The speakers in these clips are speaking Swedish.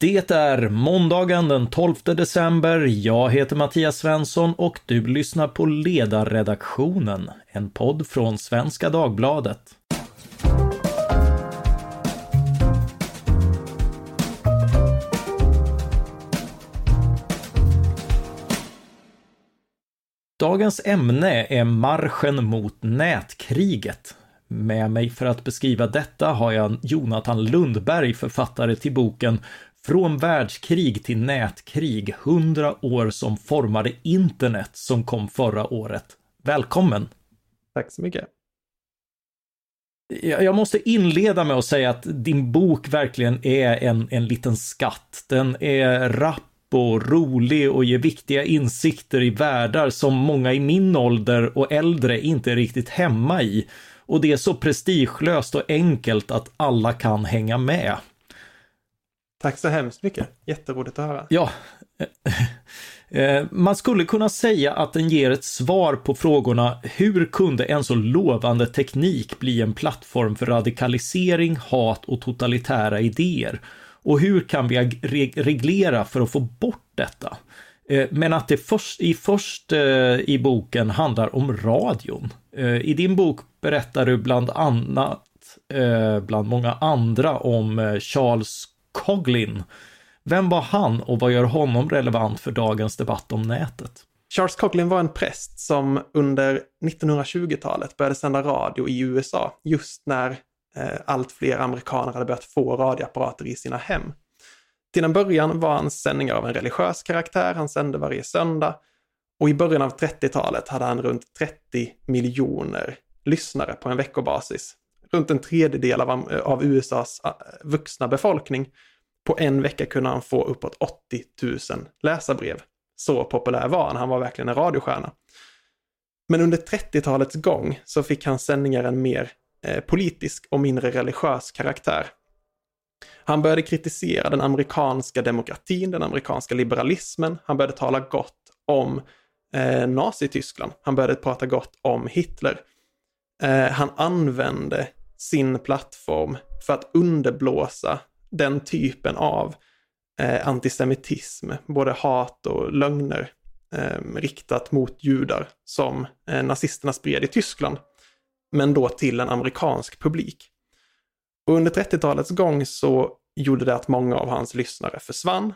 Det är måndagen den 12 december. Jag heter Mattias Svensson och du lyssnar på Ledarredaktionen, en podd från Svenska Dagbladet. Dagens ämne är marschen mot nätkriget. Med mig för att beskriva detta har jag Jonathan Lundberg, författare till boken från världskrig till nätkrig, 100 år som formade internet som kom förra året. Välkommen! Tack så mycket! Jag måste inleda med att säga att din bok verkligen är en, en liten skatt. Den är rapp och rolig och ger viktiga insikter i världar som många i min ålder och äldre inte är riktigt hemma i. Och det är så prestigelöst och enkelt att alla kan hänga med. Tack så hemskt mycket. Jätteroligt att höra. Ja. Eh, man skulle kunna säga att den ger ett svar på frågorna hur kunde en så lovande teknik bli en plattform för radikalisering, hat och totalitära idéer? Och hur kan vi reglera för att få bort detta? Eh, men att det först, i först eh, i boken handlar om radion. I din bok berättar du bland annat, bland många andra, om Charles Coglin. Vem var han och vad gör honom relevant för dagens debatt om nätet? Charles Coughlin var en präst som under 1920-talet började sända radio i USA, just när eh, allt fler amerikaner hade börjat få radioapparater i sina hem. Till en början var hans sändningar av en religiös karaktär, han sände varje söndag och i början av 30-talet hade han runt 30 miljoner lyssnare på en veckobasis. Runt en tredjedel av, av USAs eh, vuxna befolkning på en vecka kunde han få uppåt 80 000 läsarbrev. Så populär var han, han var verkligen en radiostjärna. Men under 30-talets gång så fick hans sändningar en mer eh, politisk och mindre religiös karaktär. Han började kritisera den amerikanska demokratin, den amerikanska liberalismen. Han började tala gott om eh, Nazityskland. Han började prata gott om Hitler. Eh, han använde sin plattform för att underblåsa den typen av eh, antisemitism, både hat och lögner eh, riktat mot judar som eh, nazisterna spred i Tyskland, men då till en amerikansk publik. Och under 30-talets gång så gjorde det att många av hans lyssnare försvann.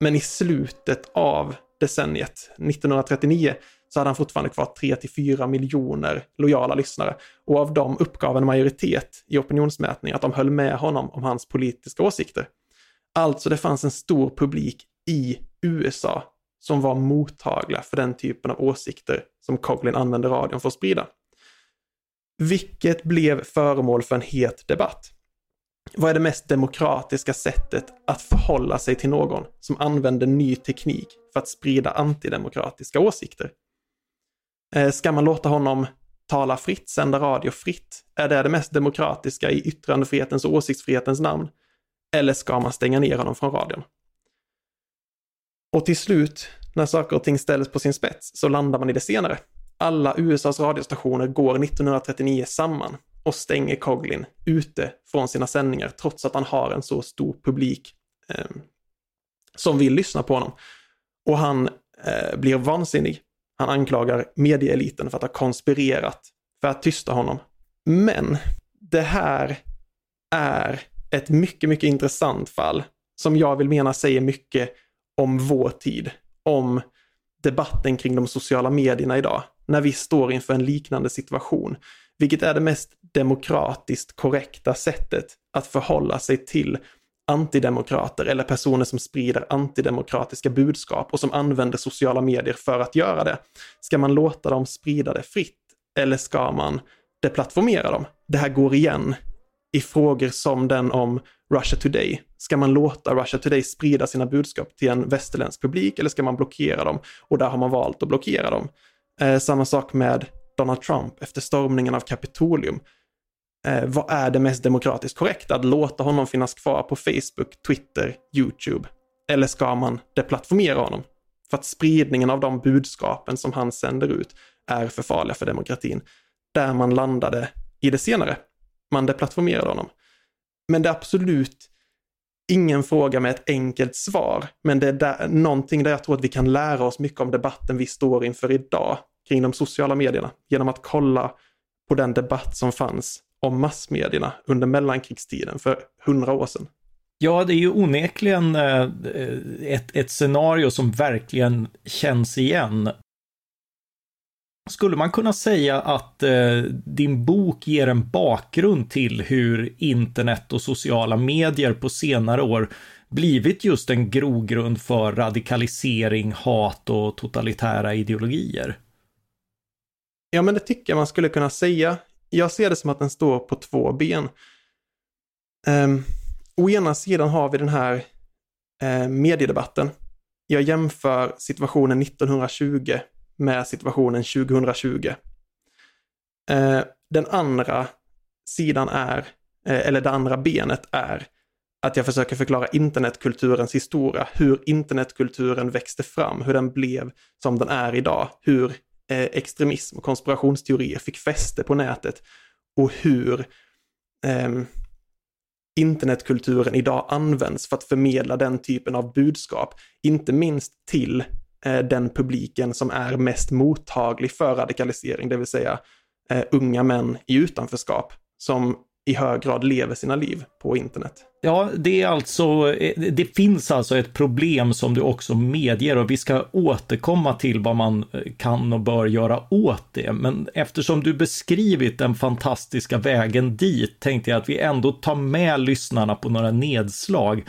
Men i slutet av decenniet, 1939, så hade han fortfarande kvar 3-4 miljoner lojala lyssnare. Och av dem uppgav en majoritet i opinionsmätning att de höll med honom om hans politiska åsikter. Alltså det fanns en stor publik i USA som var mottagliga för den typen av åsikter som Coughlin använde radion för att sprida. Vilket blev föremål för en het debatt. Vad är det mest demokratiska sättet att förhålla sig till någon som använder ny teknik för att sprida antidemokratiska åsikter? Eh, ska man låta honom tala fritt, sända radio fritt? Är det det mest demokratiska i yttrandefrihetens och åsiktsfrihetens namn? Eller ska man stänga ner honom från radion? Och till slut, när saker och ting ställs på sin spets, så landar man i det senare. Alla USAs radiostationer går 1939 samman och stänger Coughlin ute från sina sändningar trots att han har en så stor publik eh, som vill lyssna på honom. Och han eh, blir vansinnig. Han anklagar medieeliten för att ha konspirerat för att tysta honom. Men det här är ett mycket, mycket intressant fall som jag vill mena säger mycket om vår tid, om debatten kring de sociala medierna idag, när vi står inför en liknande situation. Vilket är det mest demokratiskt korrekta sättet att förhålla sig till antidemokrater eller personer som sprider antidemokratiska budskap och som använder sociala medier för att göra det. Ska man låta dem sprida det fritt eller ska man deplattformera dem? Det här går igen i frågor som den om Russia Today. Ska man låta Russia Today sprida sina budskap till en västerländsk publik eller ska man blockera dem? Och där har man valt att blockera dem. Eh, samma sak med Donald Trump efter stormningen av Kapitolium eh, vad är det mest demokratiskt korrekta? Att låta honom finnas kvar på Facebook, Twitter, YouTube? Eller ska man deplattformera honom? För att spridningen av de budskapen som han sänder ut är för farliga för demokratin. Där man landade i det senare. Man deplattformerade honom. Men det är absolut ingen fråga med ett enkelt svar, men det är där, någonting där jag tror att vi kan lära oss mycket om debatten vi står inför idag kring de sociala medierna genom att kolla på den debatt som fanns om massmedierna under mellankrigstiden för hundra år sedan. Ja, det är ju onekligen eh, ett, ett scenario som verkligen känns igen. Skulle man kunna säga att eh, din bok ger en bakgrund till hur internet och sociala medier på senare år blivit just en grogrund för radikalisering, hat och totalitära ideologier? Ja, men det tycker jag man skulle kunna säga. Jag ser det som att den står på två ben. Um, å ena sidan har vi den här uh, mediedebatten. Jag jämför situationen 1920 med situationen 2020. Uh, eh, den andra sidan är, uh, eller det andra benet är att jag försöker förklara internetkulturens historia, hur internetkulturen växte fram, hur den blev som den är idag, hur eh, extremism och konspirationsteorier fick fäste på nätet och hur eh, internetkulturen idag används för att förmedla den typen av budskap, inte minst till eh, den publiken som är mest mottaglig för radikalisering, det vill säga eh, unga män i utanförskap som i hög grad lever sina liv på internet. Ja, det är alltså, eh, det finns alltså ett problem som du också medger och vi ska återkomma till vad man eh, kan och bör göra åt det. Men eftersom du beskrivit den fantastiska vägen dit tänkte jag att vi ändå tar med lyssnarna på några nedslag.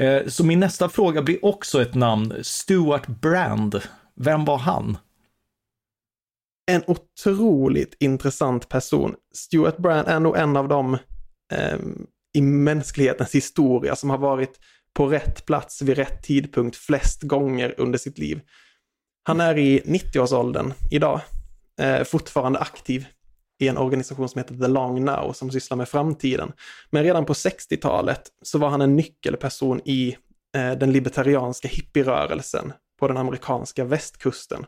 Eh, så min nästa fråga blir också ett namn, Stuart Brand. Vem var han? En otroligt intressant person. Stuart Brand är nog en av dem eh, i mänsklighetens historia som har varit på rätt plats vid rätt tidpunkt flest gånger under sitt liv. Han är i 90-årsåldern idag, eh, fortfarande aktiv i en organisation som heter The Long Now som sysslar med framtiden. Men redan på 60-talet så var han en nyckelperson i eh, den libertarianska hippierörelsen på den amerikanska västkusten.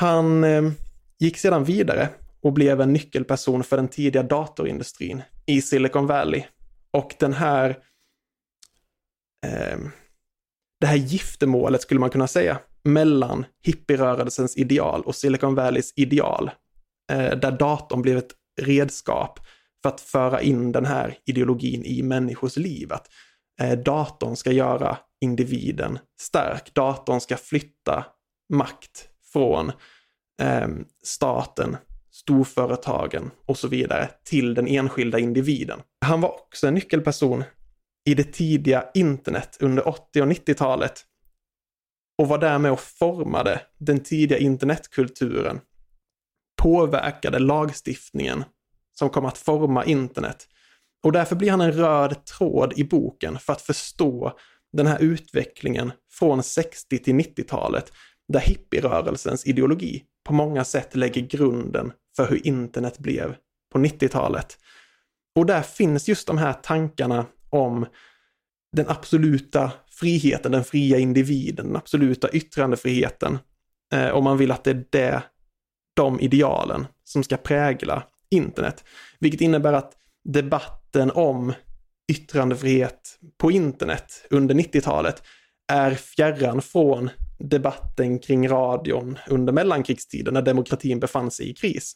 Han eh, gick sedan vidare och blev en nyckelperson för den tidiga datorindustrin i Silicon Valley. Och den här, eh, det här giftermålet skulle man kunna säga, mellan hippierörelsens ideal och Silicon Valleys ideal, eh, där datorn blev ett redskap för att föra in den här ideologin i människors liv. Att eh, datorn ska göra individen stark, datorn ska flytta makt från eh, staten, storföretagen och så vidare till den enskilda individen. Han var också en nyckelperson i det tidiga internet under 80 och 90-talet och var därmed och formade den tidiga internetkulturen, påverkade lagstiftningen som kom att forma internet. Och därför blir han en röd tråd i boken för att förstå den här utvecklingen från 60 till 90-talet där hippierörelsens ideologi på många sätt lägger grunden för hur internet blev på 90-talet. Och där finns just de här tankarna om den absoluta friheten, den fria individen, den absoluta yttrandefriheten. Eh, om man vill att det är det, de idealen som ska prägla internet. Vilket innebär att debatten om yttrandefrihet på internet under 90-talet är fjärran från debatten kring radion under mellankrigstiden när demokratin befann sig i kris.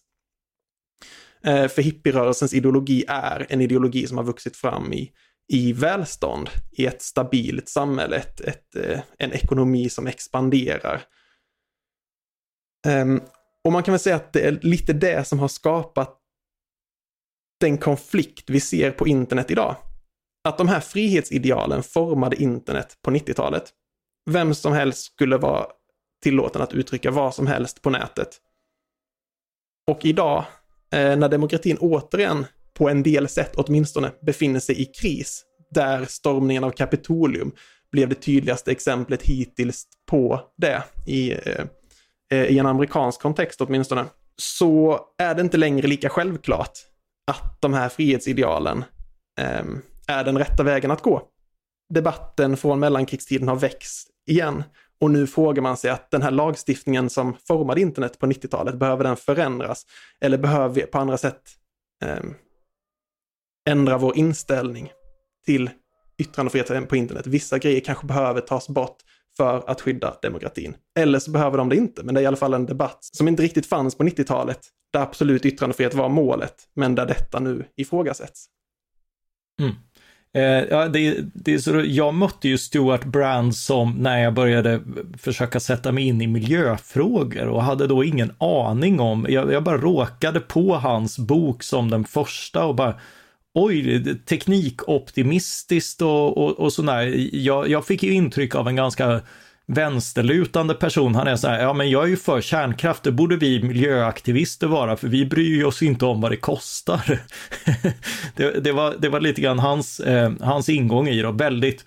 Eh, för hippierörelsens ideologi är en ideologi som har vuxit fram i, i välstånd, i ett stabilt samhälle, ett, ett, eh, en ekonomi som expanderar. Ehm, och man kan väl säga att det är lite det som har skapat den konflikt vi ser på internet idag. Att de här frihetsidealen formade internet på 90-talet vem som helst skulle vara tillåten att uttrycka vad som helst på nätet. Och idag, eh, när demokratin återigen på en del sätt åtminstone befinner sig i kris, där stormningen av Kapitolium blev det tydligaste exemplet hittills på det i, eh, eh i en amerikansk kontext åtminstone, så är det inte längre lika självklart att de här frihetsidealen eh, är den rätta vägen att gå. Debatten från mellankrigstiden har växt igen. Och nu frågar man sig att den här lagstiftningen som formade internet på 90-talet, behöver den förändras? Eller behöver vi på andra sätt eh, ändra vår inställning till yttrandefriheten på internet. Vissa grejer kanske behöver tas bort för att skydda demokratin. Eller så behöver de det inte, men det är i alla fall en debatt som inte riktigt fanns på 90-talet, där absolut yttrandefrihet var målet, men där detta nu ifrågasätts. Mm. Eh, ja, det, det är så, jag mötte ju Stuart Brand som när jag började försöka sätta mig in i miljöfrågor och hade då ingen aning om, jag, jag bara råkade på hans bok som den första och bara oj, teknikoptimistiskt och, och, och sådär. Jag, jag fick ju intryck av en ganska vänsterlutande person. Han är så här, ja men jag är ju för kärnkraft, det borde vi miljöaktivister vara, för vi bryr oss inte om vad det kostar. det, det, var, det var lite grann hans, eh, hans ingång i det, väldigt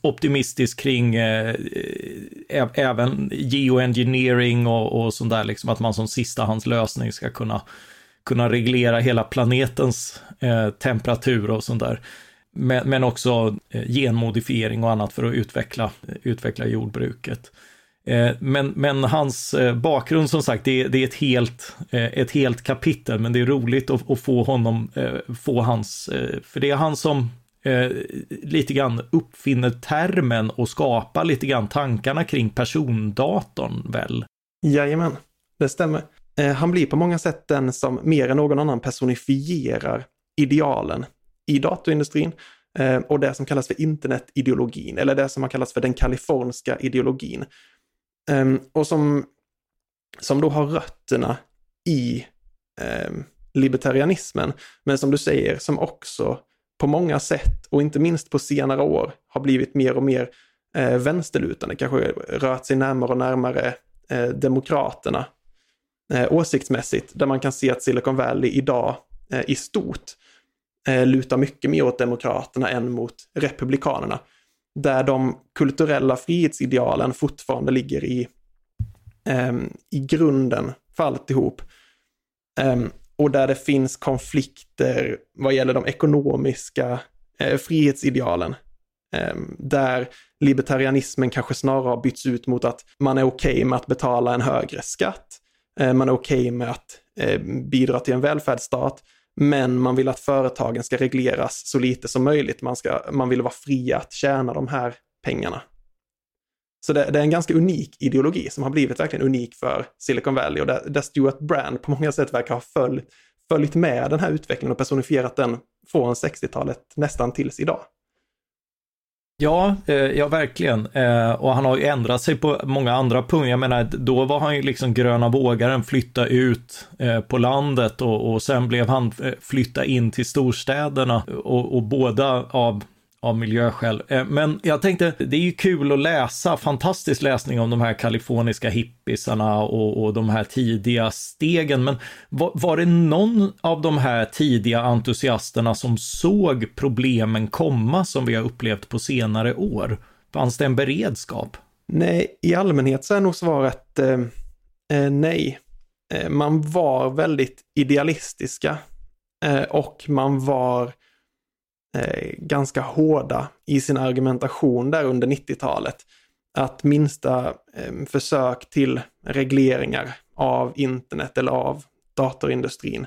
optimistisk kring eh, även geoengineering och, och sånt där, liksom att man som sistahandslösning ska kunna, kunna reglera hela planetens eh, temperatur och sånt där. Men, men också eh, genmodifiering och annat för att utveckla, utveckla jordbruket. Eh, men, men hans eh, bakgrund som sagt, det, det är ett helt, ett helt kapitel, men det är roligt att, att få honom, få hans, för det är han som lite grann uppfinner termen och skapar lite grann tankarna kring persondatorn väl? Jajamän, det stämmer. Han blir på många sätt den som mer än någon annan personifierar idealen i datorindustrin eh, och det som kallas för internetideologin, eller det som har kallats för den kaliforniska ideologin. Ehm, och som, som då har rötterna i ehm, libertarianismen, men som du säger, som också på många sätt, och inte minst på senare år, har blivit mer och mer eh, vänsterlutande, kanske rört sig närmare och närmare eh, demokraterna eh, åsiktsmässigt, där man kan se att Silicon Valley idag eh, i stort eh, lutar mycket mer åt Demokraterna än mot Republikanerna. Där de kulturella frihetsidealen fortfarande ligger i, eh, i grunden för alltihop. Eh, och där det finns konflikter vad gäller de ekonomiska eh, frihetsidealen. Eh, där libertarianismen kanske snarare har bytts ut mot att man är okej okay med att betala en högre skatt. Eh, man är okej okay med att eh, bidra till en välfärdsstat men man vill att företagen ska regleras så lite som möjligt. Man, ska, man vill vara fria att tjäna de här pengarna. Så det, det, är en ganska unik ideologi som har blivit verkligen unik för Silicon Valley och där, där Stuart Brand på många sätt verkar ha följt, följt med den här utvecklingen och personifierat den från 60-talet nästan tills idag. Ja, eh, ja verkligen. Eh, och han har ju ändrat sig på många andra punkter. Jag menar, då var han ju liksom gröna vågaren, flytta ut eh, på landet och, och sen blev han flytta in till storstäderna och, och båda av av miljöskäl. Eh, men jag tänkte, det är ju kul att läsa, fantastisk läsning om de här kaliforniska hippisarna och, och de här tidiga stegen. Men var, var, det någon av de här tidiga entusiasterna som såg problemen komma som vi har upplevt på senare år? Fanns det en beredskap? Nej, i allmänhet så är nog svaret eh, eh nej. Eh, man var väldigt idealistiska eh, och man var eh, ganska hårda i sin argumentation där under 90-talet. Att minsta eh, försök till regleringar av internet eller av datorindustrin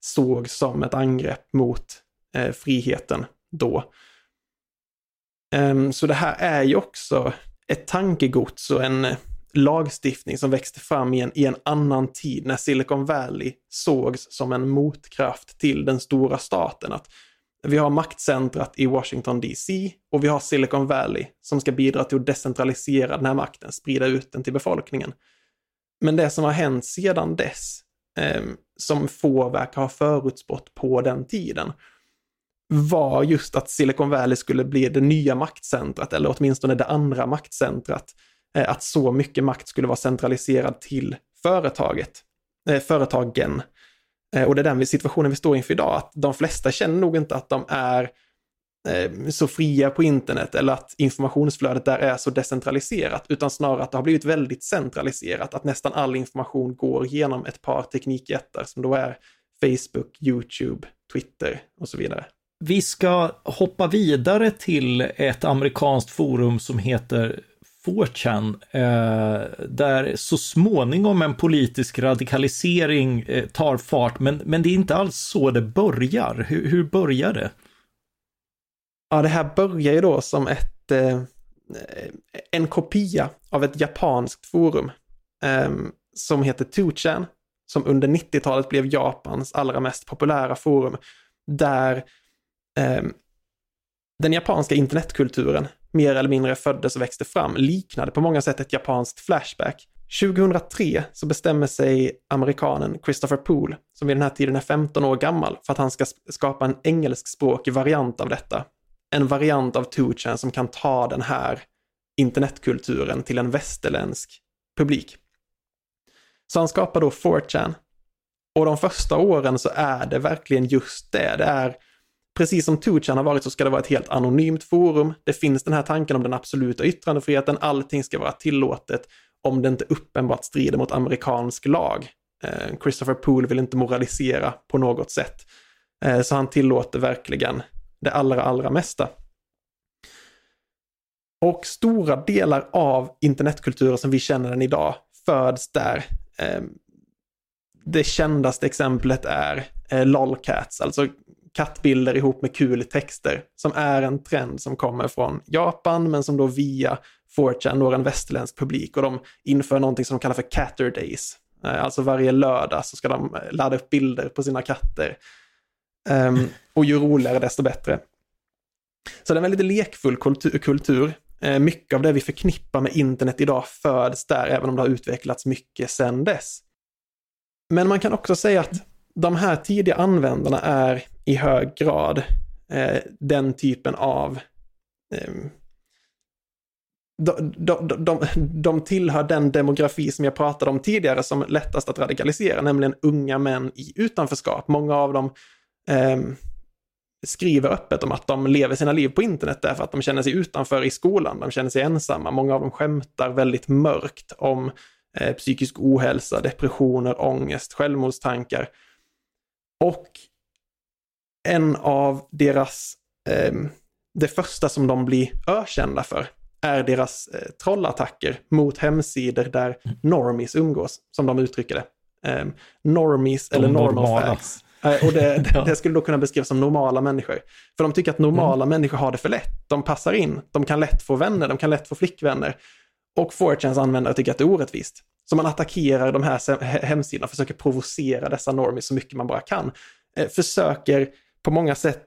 såg som ett angrepp mot eh, friheten då. Ehm, så det här är ju också ett tankegods och en eh, lagstiftning som växte fram i en, i en annan tid när Silicon Valley sågs som en motkraft till den stora staten. Att vi har maktcentrat i Washington DC och vi har Silicon Valley som ska bidra till att decentralisera den här makten, sprida ut den till befolkningen. Men det som har hänt sedan dess, eh, som få verkar ha förutspått på den tiden, var just att Silicon Valley skulle bli det nya maktcentrat, eller åtminstone det andra maktcentrat. Eh, att så mycket makt skulle vara centraliserad till företaget, eh, företagen. Eh, och det är den situationen vi står inför idag, att de flesta känner nog inte att de är eh, så fria på internet eller att informationsflödet där är så decentraliserat, utan snarare att det har blivit väldigt centraliserat, att nästan all information går genom ett par teknikjättar som då är Facebook, YouTube, Twitter och så vidare. Vi ska hoppa vidare till ett amerikanskt forum som heter 4chan, eh, där så småningom en politisk radikalisering eh, tar fart, men, men det är inte alls så det börjar. Hur, hur börjar det? Ja, det här börjar ju då som ett, eh, en kopia av ett japanskt forum som heter 2chan, som under 90-talet blev Japans allra mest populära forum, där den japanska internetkulturen mer eller mindre föddes och växte fram, liknade på många sätt ett japanskt Flashback. 2003 så bestämmer sig amerikanen Christopher Poole, som vid den här tiden är 15 år gammal, för att han ska skapa en engelskspråkig variant av detta. En variant av 2chan som kan ta den här internetkulturen till en västerländsk publik. Så han skapar då 4chan. Och de första åren så är det verkligen just det. Det är precis som Tuchan har varit så ska det vara ett helt anonymt forum. Det finns den här tanken om den absoluta yttrandefriheten. Allting ska vara tillåtet om det inte uppenbart strider mot amerikansk lag. Eh, Christopher Poole vill inte moralisera på något sätt. Eh, så han tillåter verkligen det allra, allra mesta. Och stora delar av internetkulturen som vi känner den idag föds där. Eh, det kändaste exemplet är lolcats, alltså kattbilder ihop med kul texter, som är en trend som kommer från Japan, men som då via 4chan når en västerländsk publik och de inför någonting som de kallar för Catter Days. Eh, alltså varje lördag så ska de eh, ladda upp bilder på sina katter. Um, och ju roligare desto bättre. Så det är en väldigt lekfull kultur. kultur. Uh, mycket av det vi förknippar med internet idag föds där, även om det har utvecklats mycket sedan dess. Men man kan också säga att de här tidiga användarna är i hög grad eh, den typen av eh, de, de, de, de tillhör den demografi som jag pratade om tidigare som lättast att radikalisera, nämligen unga män i utanförskap. Många av dem eh, skriver öppet om att de lever sina liv på internet därför att de känner sig utanför i skolan, de känner sig ensamma. Många av dem skämtar väldigt mörkt om eh, psykisk ohälsa, depressioner, ångest, självmordstankar. Och en av deras, eh, det första som de blir ökända för är deras eh, trollattacker mot hemsidor där normies umgås, som de uttrycker det. Eh, normies de eller normal facts. Eh, och det, ja. det, skulle då kunna beskrivas som normala människor. För de tycker att normala mm. människor har det för lätt. De passar in, de kan lätt få vänner, de kan lätt få flickvänner. Och 4chans användare tycker att det är orättvist. Så man attackerar de här hemsidorna, försöker provocera dessa normies så mycket man bara kan. Eh, försöker på många sätt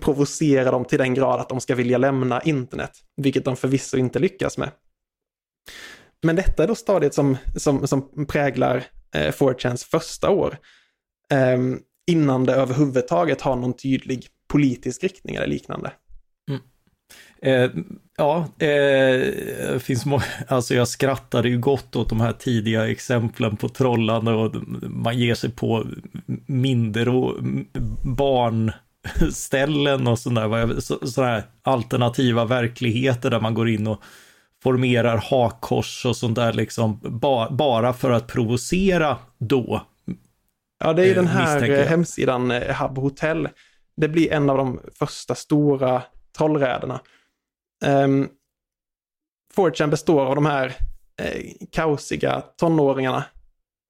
provocera dem till den grad att de ska vilja lämna internet, vilket de förvisso inte lyckas med. Men detta är då stadiet som, som, som präglar eh, 4chans första år, eh, innan det överhuvudtaget har någon tydlig politisk riktning eller liknande. Mm. Eh, ja, eh, finns alltså jag skrattade ju gott åt de här tidiga exemplen på trollande och man ger sig på mindre och barnställen och sådana alternativa verkligheter där man går in och formerar hakkors och sånt där liksom ba, bara för att provocera då. Ja, det är ju den här hemsidan eh, Hub Hotel. Det blir en av de första stora trollräderna. Ehm, um, 4chan består av de här eh, kaosiga tonåringarna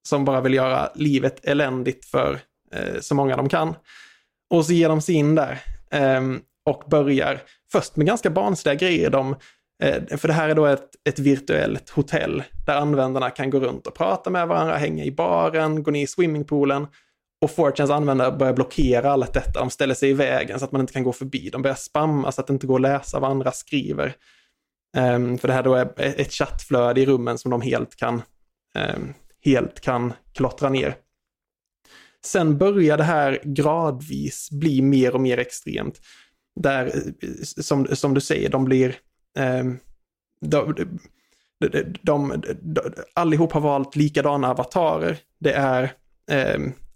som bara vill göra livet eländigt för eh, så många de kan. Och så ger de sig in där eh, och börjar först med ganska barnsliga grejer. De, eh, för det här är då ett, ett virtuellt hotell där användarna kan gå runt och prata med varandra, hänga i baren, gå ner i swimmingpoolen. Och 4chans användare börjar blockera allt detta. De ställer sig i vägen så att man inte kan gå förbi. De börjar spamma så att det inte går att läsa vad andra skriver. Um, för det här då är ett chattflöde i rummen som de helt kan, um, helt kan klottra ner. Sen börjar det här gradvis bli mer och mer extremt. Där, som, som du säger, de blir... Um, de, de, de, de, allihop har valt likadana avatarer. Det är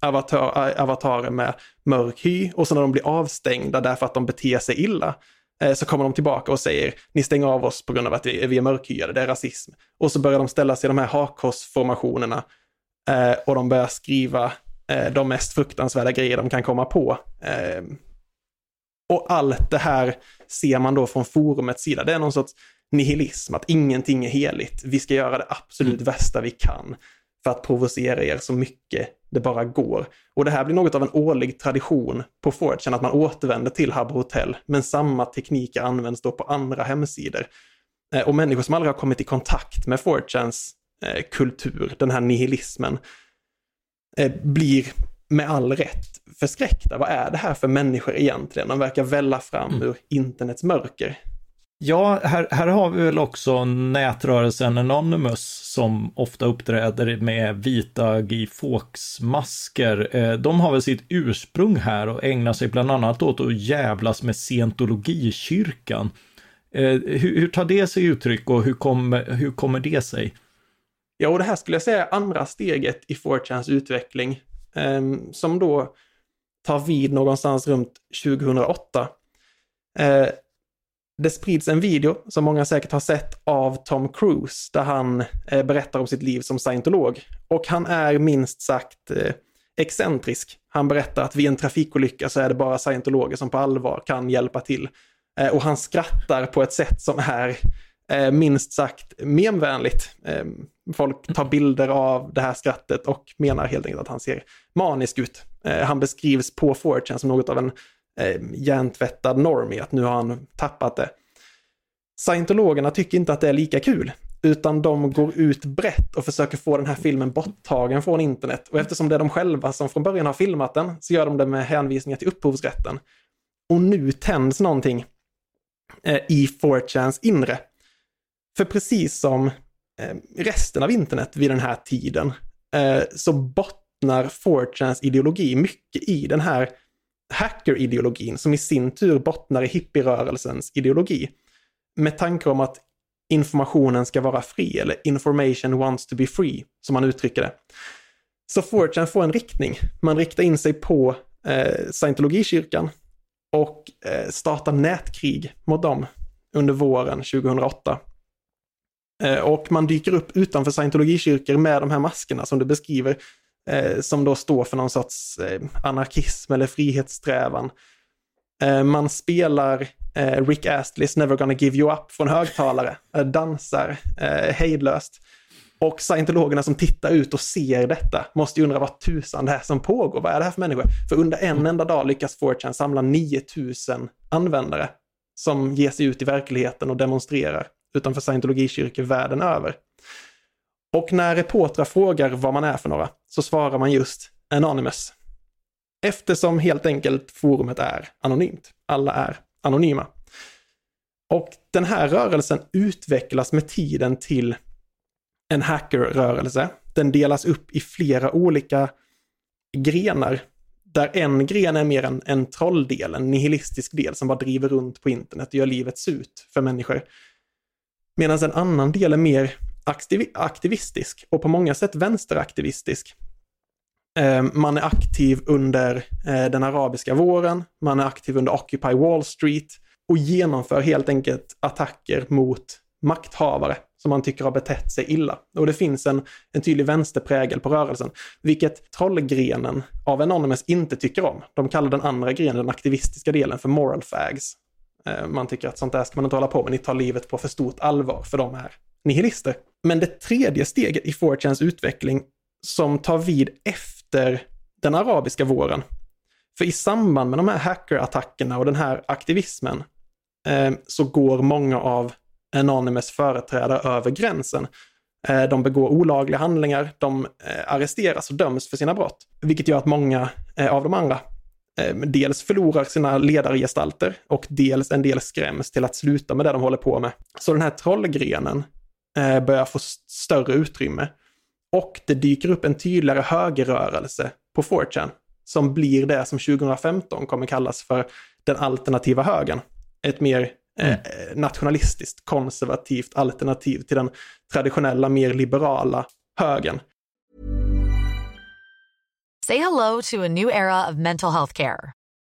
avatar, avatarer med mörk hy och så när de blir avstängda därför att de beter sig illa Eh, så kommer de tillbaka och säger ni stänger av oss på grund av att vi, vi är mörkhyade, det är rasism. Och så börjar de ställa sig i de här hakkorsformationerna eh, och de börjar skriva eh, de mest fruktansvärda grejer de kan komma på. Och allt det här ser man då från forumets sida. Det är någon sorts nihilism, att ingenting är heligt. Vi ska göra det absolut mm. värsta vi kan för att provocera er så mycket det bara går. Och det här blir något av en årlig tradition på 4chan, att man återvänder till Habbo Hotel, men samma tekniker används då på andra hemsidor. Eh, och människor som aldrig har kommit i kontakt med 4chans eh, kultur, den här nihilismen, eh, blir med all rätt förskräckta. Vad är det här för människor egentligen? De verkar välla fram mm. ur internets mörker. Ja, här, här har vi väl också nätrörelsen Anonymous som ofta uppträder med vita Guy Fawkes-masker. Eh, de har väl sitt ursprung här och ägnar sig bland annat åt att jävlas med scientologikyrkan. Eh, hur, hur tar det sig uttryck och hur, kom, hur kommer det sig? Ja, och det här skulle jag säga är andra steget i 4chans utveckling, ehm, som då tar vid någonstans runt 2008. Det sprids en video som många säkert har sett av Tom Cruise där han eh, berättar om sitt liv som scientolog. Och han är minst sagt eh, excentrisk. Han berättar att vid en trafikolycka så är det bara scientologer som på allvar kan hjälpa till. Eh, och han skrattar på ett sätt som är eh, minst sagt memvänligt. Eh, folk tar bilder av det här skrattet och menar helt enkelt att han ser manisk ut. Eh, han beskrivs på 4 som något av en eh, hjärntvättad normie, att nu har han tappat det. Scientologerna tycker inte att det är lika kul, utan de går ut brett och försöker få den här filmen borttagen från internet. Och eftersom det är de själva som från början har filmat den så gör de det med hänvisningar till upphovsrätten. Och nu tänds någonting eh, i 4chans inre. För precis som eh, resten av internet vid den här tiden eh, så bottnar 4chans ideologi mycket i den här hackerideologin, som i sin tur bottnar i hippierörelsens ideologi. Med tanke om att informationen ska vara fri, eller information wants to be free, som man uttrycker det. Så 4chan får en riktning. Man riktar in sig på eh, scientologikyrkan och eh, startar nätkrig mot dem under våren 2008. Eh, och man dyker upp utanför scientologikyrkor med de här maskerna som du beskriver eh, som då står för någon sorts eh, anarkism eller frihetssträvan. Eh, man spelar eh, Rick Astley's Never Gonna Give You Up från högtalare, eh, dansar eh, hejdlöst. Och scientologerna som tittar ut och ser detta måste ju undra vad tusan det är som pågår. Vad är det här för människor? För under en enda dag lyckas 4chan samla 9000 användare som ger sig ut i verkligheten och demonstrerar utanför scientologikyrkor världen över. Och när reportrar frågar vad man är för några så svarar man just Anonymous. Eftersom helt enkelt forumet är anonymt. Alla är anonyma. Och den här rörelsen utvecklas med tiden till en hackerrörelse. Den delas upp i flera olika grenar. Där en gren är mer en, en trolldel, en nihilistisk del som bara driver runt på internet och gör livet surt för människor. Medan en annan del är mer aktivistisk och på många sätt vänsteraktivistisk. Eh, man är aktiv under eh, den arabiska våren, man är aktiv under Occupy Wall Street och genomför helt enkelt attacker mot makthavare som man tycker har betett sig illa. Och det finns en, en tydlig vänsterprägel på rörelsen, vilket trollgrenen av Anonymous inte tycker om. De kallar den andra grenen, den aktivistiska delen, för moral fags. Eh, man tycker att sånt där ska man inte hålla på med, ni tar livet på för stort allvar, för de är nihilister. Men det tredje steget i 4chans utveckling som tar vid efter den arabiska våren. För i samband med de här hackerattackerna och den här aktivismen eh, så går många av Anonymous företrädare över gränsen. Eh, de begår olagliga handlingar, de eh, arresteras och döms för sina brott. Vilket gör att många eh, av de andra eh, dels förlorar sina ledargestalter och dels en del skräms till att sluta med det de håller på med. Så den här trollgrenen eh, börjar få större utrymme. Och det dyker upp en tydligare högerrörelse på 4chan som blir det som 2015 kommer kallas för den alternativa högern. Ett mer eh, mm. nationalistiskt, konservativt alternativ till den traditionella, mer liberala högern. Say hello to a new era of mental health care.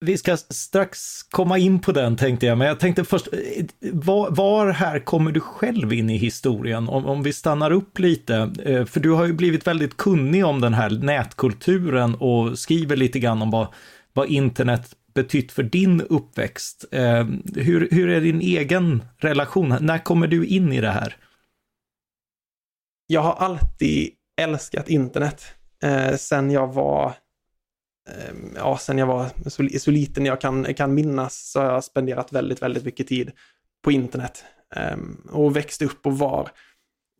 Vi ska strax komma in på den tänkte jag, men jag tänkte först, eh, var, var här kommer du själv in i historien? Om, om vi stannar upp lite, eh, för du har ju blivit väldigt kunnig om den här nätkulturen och skriver lite grann om vad, vad internet betytt för din uppväxt. Eh, hur, hur är din egen relation? När kommer du in i det här? Jag har alltid älskat internet. Eh, sen jag var Ehm, ja, sen jag var så, så liten jag kan, kan minnas så har jag spenderat väldigt, väldigt mycket tid på internet. Ehm, och växte upp och var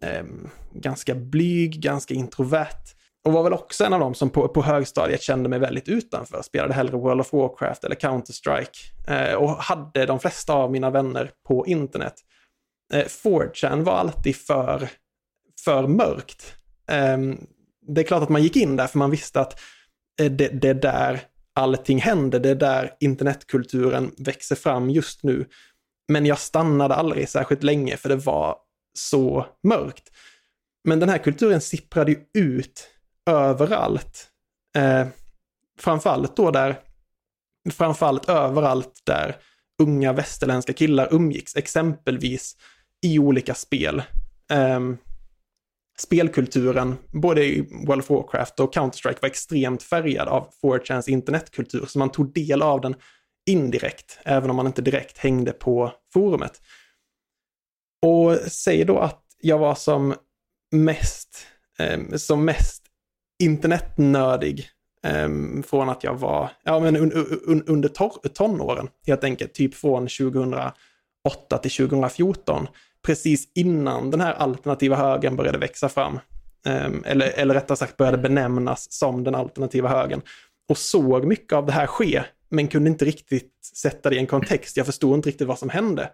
ehm, ganska blyg, ganska introvert. Och var väl också en av dem som på, på högstadiet kände mig väldigt utanför. Spelade hellre World of Warcraft eller Counter-Strike. Eh, och hade de flesta av mina vänner på internet. Eh, uh, 4chan var alltid för, för mörkt. Det är klart att man gick in där för man visste att Eh, det, det är där allting händer, det är där internetkulturen växer fram just nu. Men jag stannade aldrig särskilt länge för det var så mörkt. Men den här kulturen sipprade ju ut överallt. Eh, framförallt då där, framförallt överallt där unga västerländska killar umgicks, exempelvis i olika spel. Um, spelkulturen, både i World of Warcraft och Counter-Strike, var extremt färgad av 4chans internetkultur, så man tog del av den indirekt, även om man inte direkt hängde på forumet. Och säg då att jag var som mest, eh, som mest internetnördig eh, från att jag var, ja men un, un, under tonåren, helt enkelt, typ från 2008 till 2014 precis innan den här alternativa högen började växa fram. Ehm, eller, eller rättare sagt började benämnas som den alternativa högen. Och såg mycket av det här ske, men kunde inte riktigt sätta det i en kontext. Jag förstod inte riktigt vad som hände.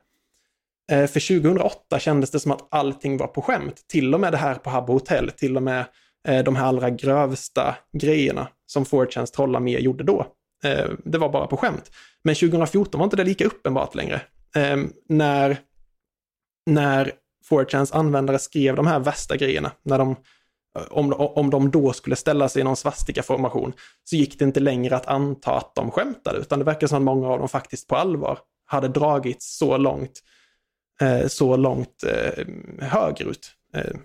Eh, för 2008 kändes det som att allting var på skämt. Till och med det här på Habbo Hotel, till och med eh, de här allra grövsta grejerna som 4chans trollar med gjorde då. Eh, det var bara på skämt. Men 2014 var inte det lika uppenbart längre. Ehm, när när 4chans användare skrev de här värsta grejerna, när de, eh, om, om de då skulle ställa sig i någon svastika-formation, så gick det inte längre att anta att de skämtade, utan det verkar som att många av dem faktiskt på allvar hade dragits så långt, eh, så långt eh, högerut. Eh,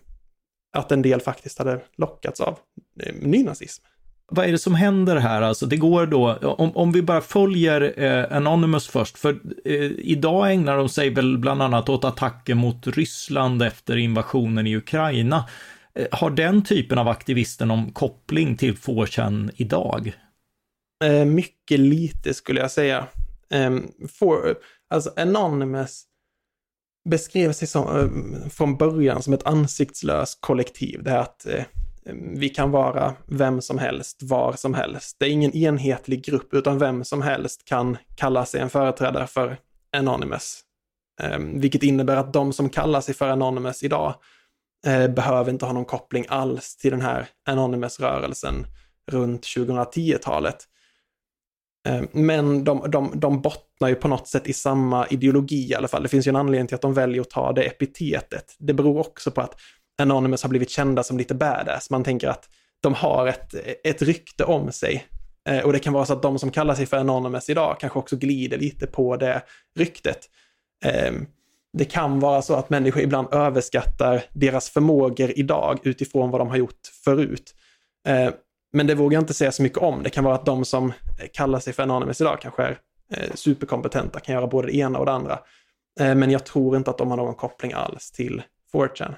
att en del faktiskt hade lockats av eh, nynazism vad är det som händer här? Alltså det går då, om, om vi bara följer eh, Anonymous först, för eh, idag ägnar de sig väl bland annat åt attacker mot Ryssland efter invasionen i Ukraina. Eh, har den typen av aktivister någon koppling till 4 idag? Eh, mycket lite skulle jag säga. Ehm, for, alltså Anonymous beskrev sig som, eh, från början som ett ansiktslöst kollektiv. Det här att eh, vi kan vara vem som helst, var som helst. Det är ingen enhetlig grupp, utan vem som helst kan kalla sig en företrädare för Anonymous. Eh, vilket innebär att de som kallar sig för Anonymous idag eh, behöver inte ha någon koppling alls till den här Anonymous-rörelsen runt 2010-talet. Eh, men de, de, de bottnar ju på något sätt i samma ideologi i alla fall. Det finns ju en anledning till att de väljer att ta det epitetet. Det beror också på att Anonymous har blivit kända som lite badass. Man tänker att de har ett, ett rykte om sig. Eh, och det kan vara så att de som kallar sig för Anonymous idag kanske också glider lite på det ryktet. Eh, det kan vara så att människor ibland överskattar deras förmågor idag utifrån vad de har gjort förut. Eh, men det vågar jag inte säga så mycket om. Det kan vara att de som kallar sig för Anonymous idag kanske är eh, superkompetenta, kan göra både det ena och det andra. Eh, men jag tror inte att de har någon koppling alls till 4chan.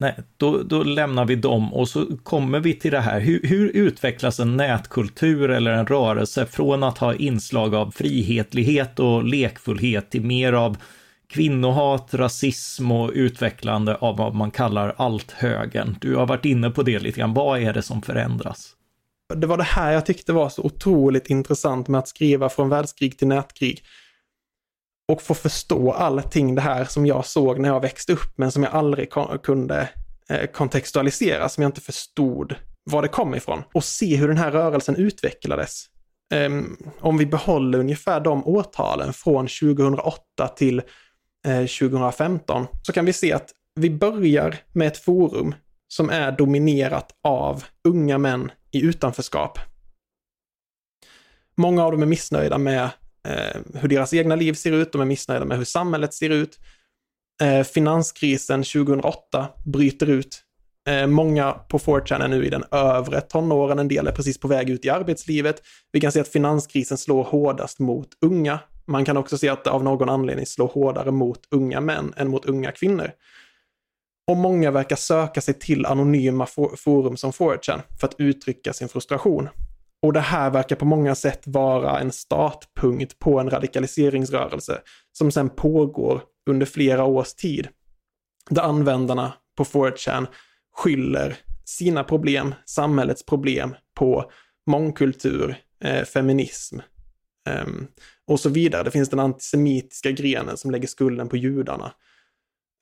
Nej, då, då lämnar vi dem och så kommer vi till det här. Hur, hur, utvecklas en nätkultur eller en rörelse från att ha inslag av frihetlighet och lekfullhet till mer av kvinnohat, rasism och utvecklande av vad man kallar allt-högern? Du har varit inne på det lite grann. Vad är det som förändras? Det var det här jag tyckte var så otroligt intressant med att skriva från världskrig till nätkrig och få förstå allting det här som jag såg när jag växte upp, men som jag aldrig kunde eh, kontextualisera, som jag inte förstod var det kom ifrån. Och se hur den här rörelsen utvecklades. Ehm, om vi behåller ungefär de årtalen från 2008 till eh, 2015 så kan vi se att vi börjar med ett forum som är dominerat av unga män i utanförskap. Många av dem är missnöjda med eh, hur deras egna liv ser ut, de är missnöjda med hur samhället ser ut. Eh, finanskrisen 2008 bryter ut. Eh, många på 4chan är nu i den övre tonåren, en del är precis på väg ut i arbetslivet. Vi kan se att finanskrisen slår hårdast mot unga. Man kan också se att det av någon anledning slår hårdare mot unga män än mot unga kvinnor. Och många verkar söka sig till anonyma forum som 4chan för att uttrycka sin frustration. Och det här verkar på många sätt vara en startpunkt på en radikaliseringsrörelse som sen pågår under flera års tid. Där användarna på 4chan skyller sina problem, samhällets problem, på mångkultur, eh, feminism eh, och så vidare. Det finns den antisemitiska grenen som lägger skulden på judarna.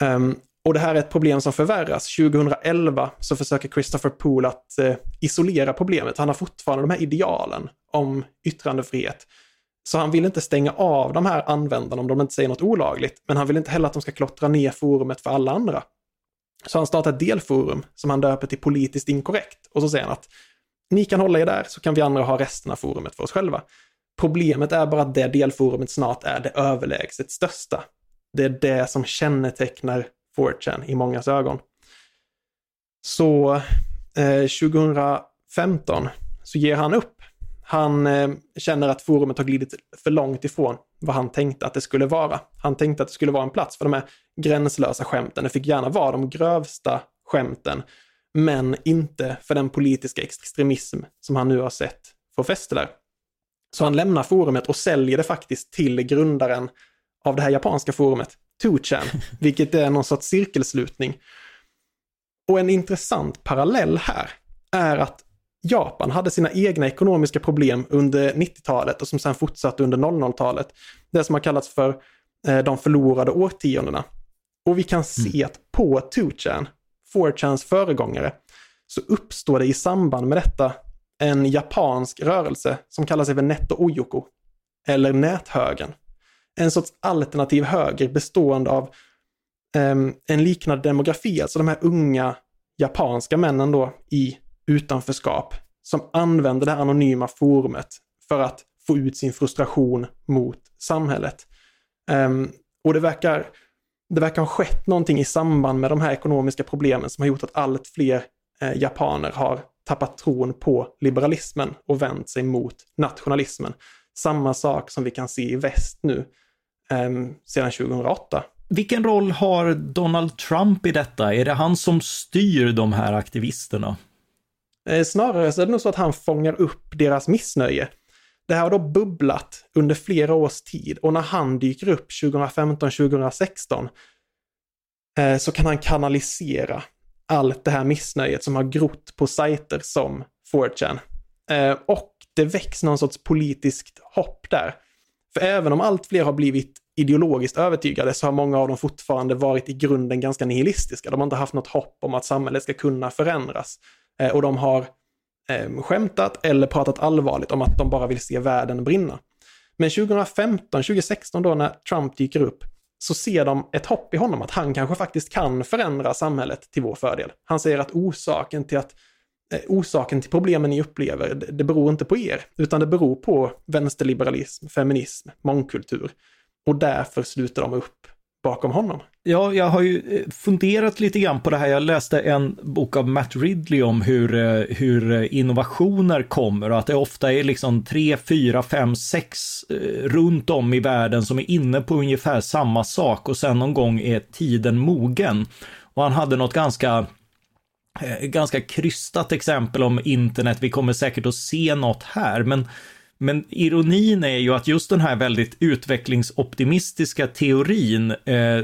Um, och det här är ett problem som förvärras. 2011 så försöker Christopher Poole att eh, isolera problemet. Han har fortfarande de här idealen om yttrandefrihet. Så han vill inte stänga av de här användarna om de inte säger något olagligt. Men han vill inte heller att de ska klottra ner forumet för alla andra. Så han startar ett delforum som han döper till politiskt inkorrekt. Och så säger han att ni kan hålla er där så kan vi andra ha resten av forumet för oss själva. Problemet är bara att det delforumet snart är det överlägset största. Det är det som kännetecknar 4chan i mångas ögon. Så eh, 2015 så ger han upp. Han eh, känner att forumet har glidit för långt ifrån vad han tänkte att det skulle vara. Han tänkte att det skulle vara en plats för de här gränslösa skämten. Det fick gärna vara de grövsta skämten, men inte för den politiska extremism som han nu har sett få fäste där. Så han lämnar forumet och säljer det faktiskt till grundaren av det här japanska forumet, 2chan, vilket är någon sorts cirkelslutning. Och en intressant parallell här är att Japan hade sina egna ekonomiska problem under 90-talet och som sen fortsatte under 00-talet. Det som har kallats för eh, de förlorade årtiondena. Och vi kan se mm. att på 2chan, 4chans föregångare, så uppstår det i samband med detta en japansk rörelse som kallar sig för Netto Oyoko, eller näthögen en sorts alternativ höger bestående av um, en liknande demografi, alltså de här unga japanska männen då i utanförskap som använder det här anonyma forumet för att få ut sin frustration mot samhället. Um, och det verkar, det verkar ha skett någonting i samband med de här ekonomiska problemen som har gjort att allt fler eh, japaner har tappat tron på liberalismen och vänt sig mot nationalismen. Samma sak som vi kan se i väst nu sedan 2008. Vilken roll har Donald Trump i detta? Är det han som styr de här aktivisterna? Eh, snarare så är det nog så att han fångar upp deras missnöje. Det här har då bubblat under flera års tid och när han dyker upp 2015-2016 eh, så kan han kanalisera allt det här missnöjet som har grott på sajter som 4chan. Eh, och det väcks någon sorts politiskt hopp där. För även om allt fler har blivit ideologiskt övertygade så har många av dem fortfarande varit i grunden ganska nihilistiska. De har inte haft något hopp om att samhället ska kunna förändras. Eh, och de har eh, skämtat eller pratat allvarligt om att de bara vill se världen brinna. Men 2015, 2016 då när Trump dyker upp så ser de ett hopp i honom att han kanske faktiskt kan förändra samhället till vår fördel. Han säger att orsaken till att eh, orsaken till problemen ni upplever, det beror inte på er, utan det beror på vänsterliberalism, feminism, mångkultur. Och därför sluter de upp bakom honom. Ja, jag har ju eh, funderat lite grann på det här. Jag läste en bok av Matt Ridley om hur, eh, hur eh, innovationer kommer och att det ofta är liksom tre, fyra, fem, sex runt om i världen som är inne på ungefär samma sak och sen någon gång är tiden mogen. Och han hade något ganska ganska krystat exempel om internet. Vi kommer säkert att se något här, men men ironin är ju att just den här väldigt utvecklingsoptimistiska teorin eh,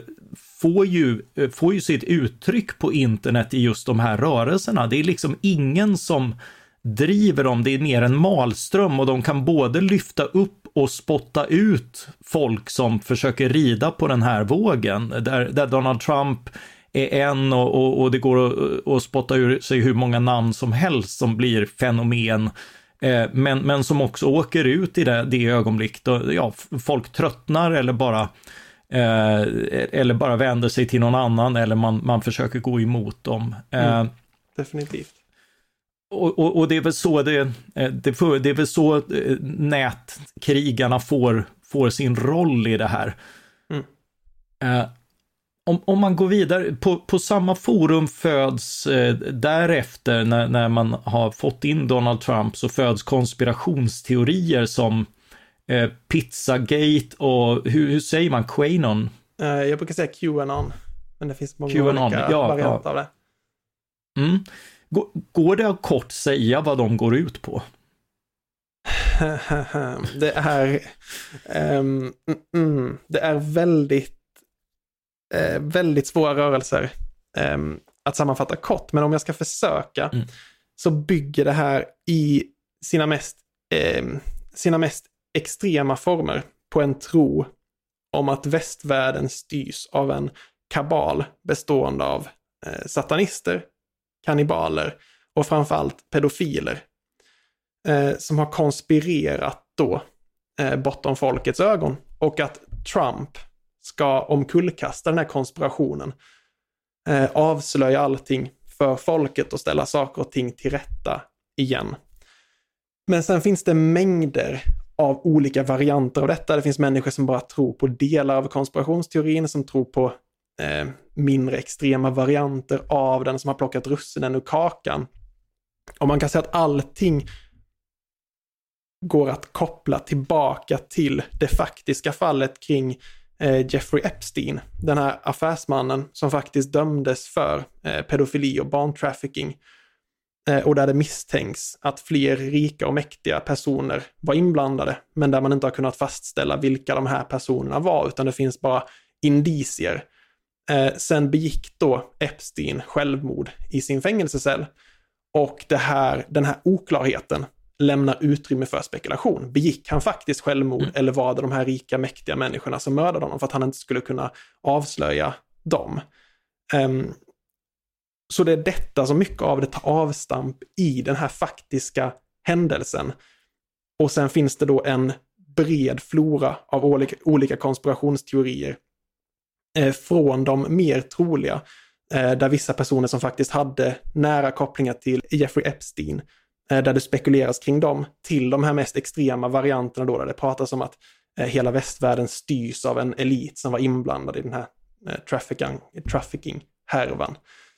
får, ju, eh, får ju sitt uttryck på internet i just de här rörelserna. Det är liksom ingen som driver dem, det är mer en malström och de kan både lyfta upp och spotta ut folk som försöker rida på den här vågen, där, där Donald Trump är en och, och, och det går att, att spotta ur sig hur många namn som helst som blir fenomen eh, men, men som också åker ut i det, det ögonblick då ja, folk tröttnar eller bara eh, eller bara vänder sig till någon annan eller man, man försöker gå emot dem. Eh, mm, definitivt. Och, och, och, det är väl så det, eh, det, för, det är väl så eh, nätkrigarna får, får sin roll i det här. Mm. Eh, om, om man går vidare, på, på samma forum föds eh, därefter när, när man har fått in Donald Trump så föds konspirationsteorier som eh, Pizzagate och hur, hur säger man, Quanon? Eh, jag brukar säga Qanon, men det finns många QAnon, olika ja, varianter ja. av det. Mm. Går det att kort säga vad de går ut på? det är, um, mm, det är väldigt, uh, väldigt svåra rörelser um, att sammanfatta kort. Men om jag ska försöka mm. så bygger det här i sina mest, um, sina mest extrema former på en tro om att västvärlden styrs av en kabal bestående av eh, satanister, kannibaler och framförallt pedofiler eh, som har konspirerat då eh, bortom folkets ögon och att Trump ska omkullkasta den här konspirationen, eh, avslöja allting för folket och ställa saker och ting till rätta igen. Men sen finns det mängder av olika varianter av detta. Det finns människor som bara tror på delar av konspirationsteorin, som tror på eh, mindre extrema varianter av den, som har plockat russinen ur kakan. Och man kan säga att allting går att koppla tillbaka till det faktiska fallet kring eh, Eh, Jeffrey Epstein, den här affärsmannen som faktiskt dömdes för eh, pedofili och barntrafficking eh, och där det misstänks att fler rika och mäktiga personer var inblandade, men där man inte har kunnat fastställa vilka de här personerna var, utan det finns bara indicier. Sen begick då Epstein självmord i sin fängelsecell. Och det här, den här oklarheten lämnar utrymme för spekulation. Begick han faktiskt självmord mm. eller var det de här rika mäktiga människorna som mördade honom för att han inte skulle kunna avslöja dem? Um, så det är detta som mycket av det tar avstamp i den här faktiska händelsen. Och sen finns det då en bred flora av olika, olika konspirationsteorier eh, från de mer troliga, eh, där vissa personer som faktiskt hade nära kopplingar till Jeffrey Epstein, Eh, där det spekuleras kring dem, till de här mest extrema varianterna då, där det pratas om att eh, hela västvärlden styrs av en elit som var inblandad i den här eh, trafficking-härvan.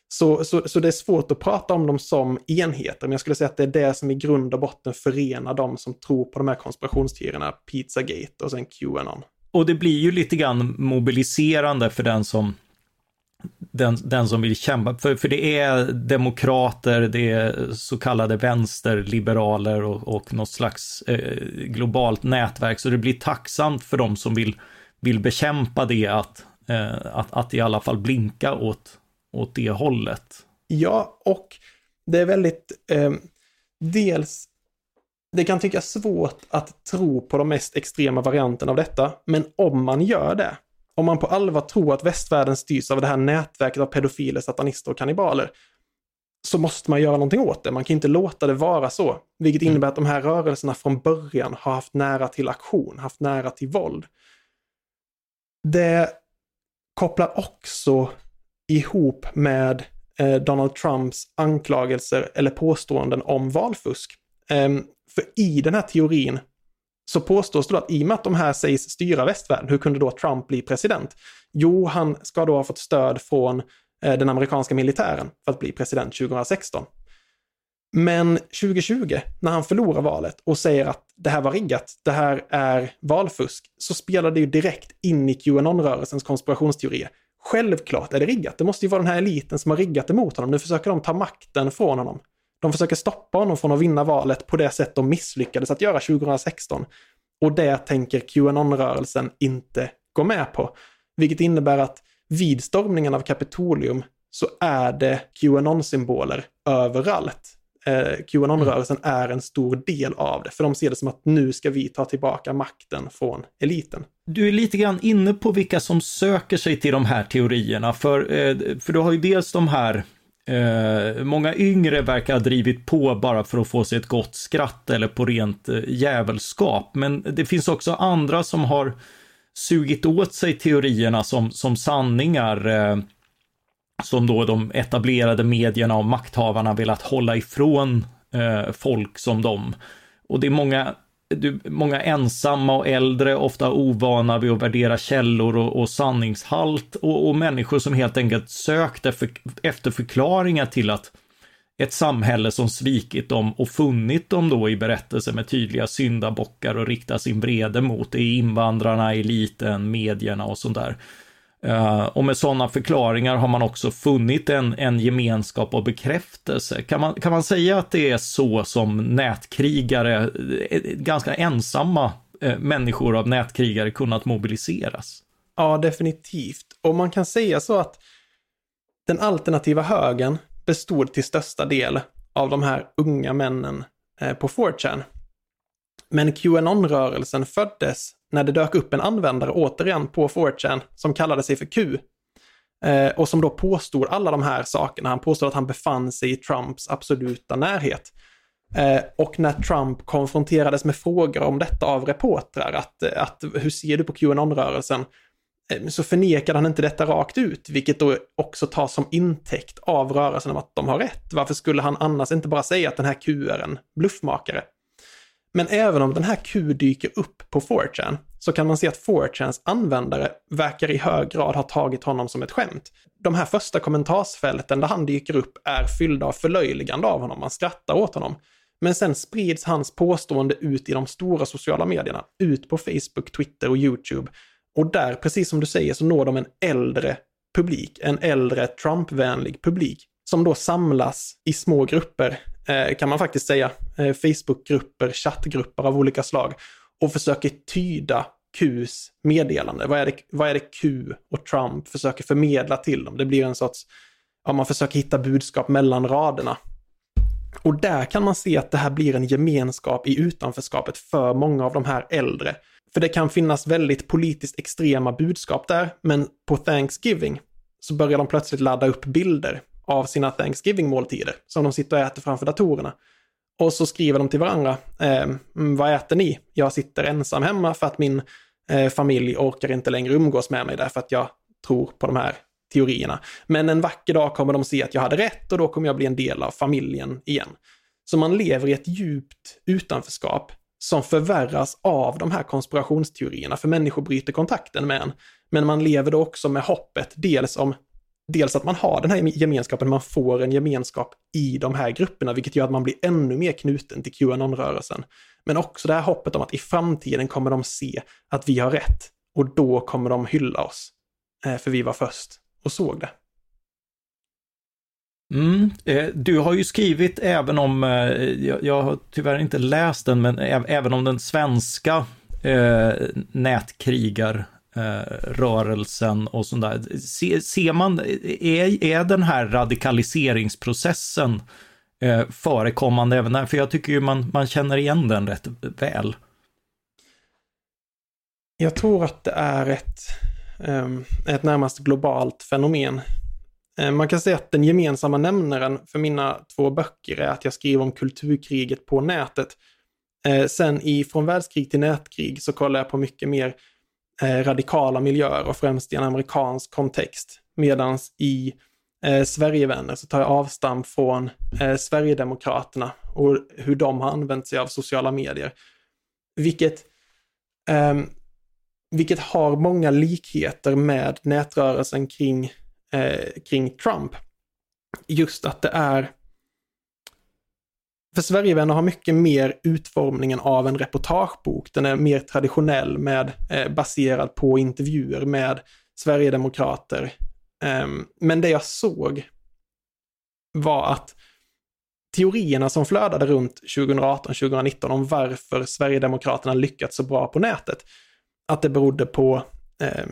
Så, så, så det är svårt att prata om dem som enheter, men jag skulle säga att det är det som i grund och botten förenar de som tror på de här konspirationsteorierna, Pizzagate och sen Qanon. Och det blir ju lite grann mobiliserande för den som den, den som vill kämpa, för, för det är demokrater, det är så kallade vänsterliberaler och, och något slags eh, globalt nätverk, så det blir tacksamt för de som vill, vill bekämpa det att, eh, att, att i alla fall blinka åt, åt det hållet. Ja, och det är väldigt, eh, dels, det kan tyckas svårt att tro på de mest extrema varianterna av detta, men om man gör det, om man på allvar tror att västvärlden styrs av det här nätverket av pedofiler, satanister och kannibaler, så måste man göra någonting åt det. Man kan inte låta det vara så, vilket innebär att de här rörelserna från början har haft nära till aktion, haft nära till våld. Det kopplar också ihop med eh, Donald Trumps anklagelser eller påståenden om valfusk. Ehm, för i den här teorin så påstås det att i och med att de här sägs styra västvärlden, hur kunde då Trump bli president? Jo, han ska då ha fått stöd från eh, den amerikanska militären för att bli president 2016. Men 2020, när han förlorar valet och säger att det här var riggat, det här är valfusk, så spelar det ju direkt in i Qanon-rörelsens konspirationsteorier. Självklart är det riggat. Det måste ju vara den här eliten som har riggat emot honom. Nu försöker de ta makten från honom. De försöker stoppa honom från att vinna valet på det sätt de misslyckades att göra 2016. Och det tänker Qanon-rörelsen inte gå med på. Vilket innebär att vid stormningen av Kapitolium så är det Qanon-symboler överallt. eh, Qanon-rörelsen är en stor del av det. För de ser det som att nu ska vi ta tillbaka makten från eliten. Du är lite grann inne på vilka som söker sig till de här teorierna. För, eh, för du har ju dels de här Eh, många yngre verkar ha drivit på bara för att få sig ett gott skratt eller på rent eh, jävelskap. Men det finns också andra som har sugit åt sig teorierna som, som sanningar. Eh, som då de etablerade medierna och makthavarna velat hålla ifrån eh, folk som dem. Och det är många du, många ensamma och äldre, ofta ovana vid att värdera källor och, och sanningshalt och, och, människor som helt enkelt sökt efter, efter förklaringar till att ett samhälle som svikit dem och funnit dem då i berättelser med tydliga syndabockar och riktar sin vrede mot, det är invandrarna, eliten, medierna och sånt där. Uh, och med sådana förklaringar har man också funnit en, en gemenskap och bekräftelse. Kan man, kan man säga att det är så som nätkrigare, eh, ganska ensamma uh, människor av nätkrigare kunnat mobiliseras? Ja, definitivt. Och man kan säga så att den alternativa högen bestod till största del av de här unga männen på 4chan. Men Qanon-rörelsen föddes när det dök upp en användare återigen på 4chan som kallade sig för Q. Eh, och som då påstod alla de här sakerna. Han påstod att han befann sig i Trumps absoluta närhet. Eh, och när Trump konfronterades med frågor om detta av reportrar, att, att hur ser du på Qanon-rörelsen? Eh, så förnekade han inte detta rakt ut, vilket då också tas som intäkt av rörelsen om att de har rätt. Varför skulle han annars inte bara säga att den här Q är en bluffmakare? Men även om den här Q dyker upp på 4chan så kan man se att 4chans användare verkar i hög grad ha tagit honom som ett skämt. De här första kommentarsfälten där han dyker upp är fyllda av förlöjligande av honom, man skrattar åt honom. Men sen sprids hans påstående ut i de stora sociala medierna, ut på Facebook, Twitter och YouTube. Och där, precis som du säger, så når de en äldre publik, en äldre Trump-vänlig publik, som då samlas i små grupper Eh, kan man faktiskt säga, eh, Facebookgrupper, chattgrupper av olika slag och försöker tyda Qs meddelande. Vad är, det, vad är det Q och Trump försöker förmedla till dem? Det blir en sorts, ja, man försöker hitta budskap mellan raderna. Och där kan man se att det här blir en gemenskap i utanförskapet för många av de här äldre. För det kan finnas väldigt politiskt extrema budskap där, men på Thanksgiving så börjar de plötsligt ladda upp bilder av sina Thanksgiving-måltider som de sitter och äter framför datorerna. Och så skriver de till varandra, eh, mm, vad äter ni? Jag sitter ensam hemma för att min eh, familj orkar inte längre umgås med mig därför att jag tror på de här teorierna. Men en vacker dag kommer de se att jag hade rätt och då kommer jag bli en del av familjen igen. Så man lever i ett djupt utanförskap som förvärras av de här konspirationsteorierna, för människor bryter kontakten med en. Men man lever då också med hoppet, dels om dels att man har den här gemenskapen, man får en gemenskap i de här grupperna, vilket gör att man blir ännu mer knuten till Qanon-rörelsen. Men också det här hoppet om att i framtiden kommer de se att vi har rätt och då kommer de hylla oss. Eh, för vi var först och såg det. Mm, eh, du har ju skrivit även om, eh, jag, har tyvärr inte läst den, men även om den svenska nätkrigar Eh, rörelsen och sånt där. Se, ser man, är, är den här radikaliseringsprocessen eh, förekommande även där? För jag tycker ju man, man känner igen den rätt väl. Jag tror att det är ett, ehm, ett närmast globalt fenomen. Eh, man kan säga att den gemensamma nämnaren för mina två böcker är att jag skriver om kulturkriget på nätet. Eh, sen i Från världskrig till nätkrig så kollar jag på mycket mer eh, Eh, radikala miljöer och främst i en amerikansk kontext. Medan i eh, Sverigevänner så tar jag avstamp från eh, Sverigedemokraterna och hur de har använt sig av sociala medier. Vilket, eh, vilket har många likheter med nätrörelsen kring, eh, kring Trump. Just att det är för Sverigevänner har mycket mer utformningen av en reportagebok. Den är mer traditionell med, eh, baserad på intervjuer med Sverigedemokrater. Eh, men det jag såg var att teorierna som flödade runt 2018-2019 om varför Sverigedemokraterna lyckats så bra på nätet, att det berodde på eh,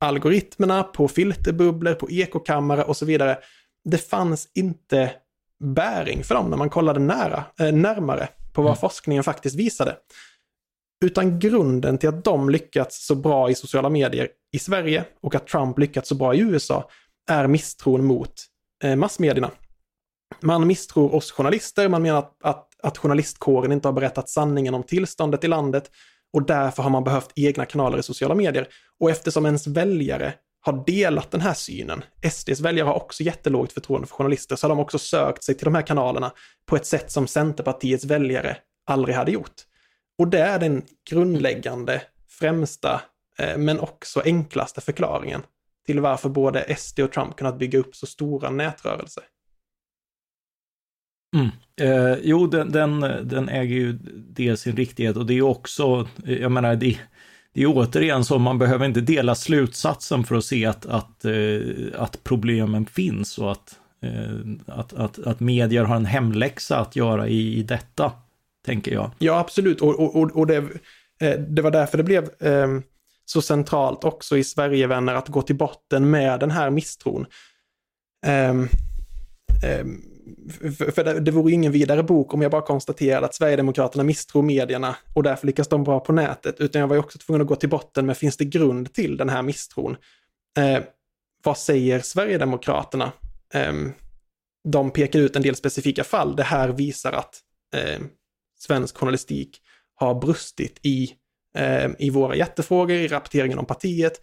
algoritmerna, på filterbubblor, på ekokammare och så vidare. Det fanns inte bäring för dem när man kollade nära, eh, närmare på vad mm. forskningen faktiskt visade. Utan grunden till att de lyckats så bra i sociala medier i Sverige och att Trump lyckats så bra i USA är misstron mot eh, massmedierna. Man misstror oss journalister, man menar att, att, att journalistkåren inte har berättat sanningen om tillståndet i landet och därför har man behövt egna kanaler i sociala medier. Och eftersom ens väljare har delat den här synen, SDs väljare har också jättelågt förtroende för journalister, så har de också sökt sig till de här kanalerna på ett sätt som Centerpartiets väljare aldrig hade gjort. Och det är den grundläggande, främsta, eh, men också enklaste förklaringen till varför både SD och Trump kunnat bygga upp så stora nätrörelser. Mm. Eh, jo, den, den, den, äger ju dels sin riktighet och det är också, eh, jag menar, det, det är återigen så, man behöver inte dela slutsatsen för att se att, att, eh, att problemen finns och att, eh, att, att, att medier har en hemläxa att göra i, i detta, tänker jag. Ja, absolut, och, och, och det, eh, det var därför det blev eh, så centralt också i Sverigevänner att gå till botten med den här misstron. Um, um, för, för det, det vore ingen vidare bok om jag bara konstaterade att Sverigedemokraterna misstror medierna och därför lyckas de bra på nätet, utan jag var ju också tvungen att gå till botten med finns det grund till den här misstron? Eh, vad säger Sverigedemokraterna? Eh, de pekar ut en del specifika fall. Det här visar att eh, svensk journalistik har brustit i, eh, i våra jättefrågor, i rapporteringen om partiet.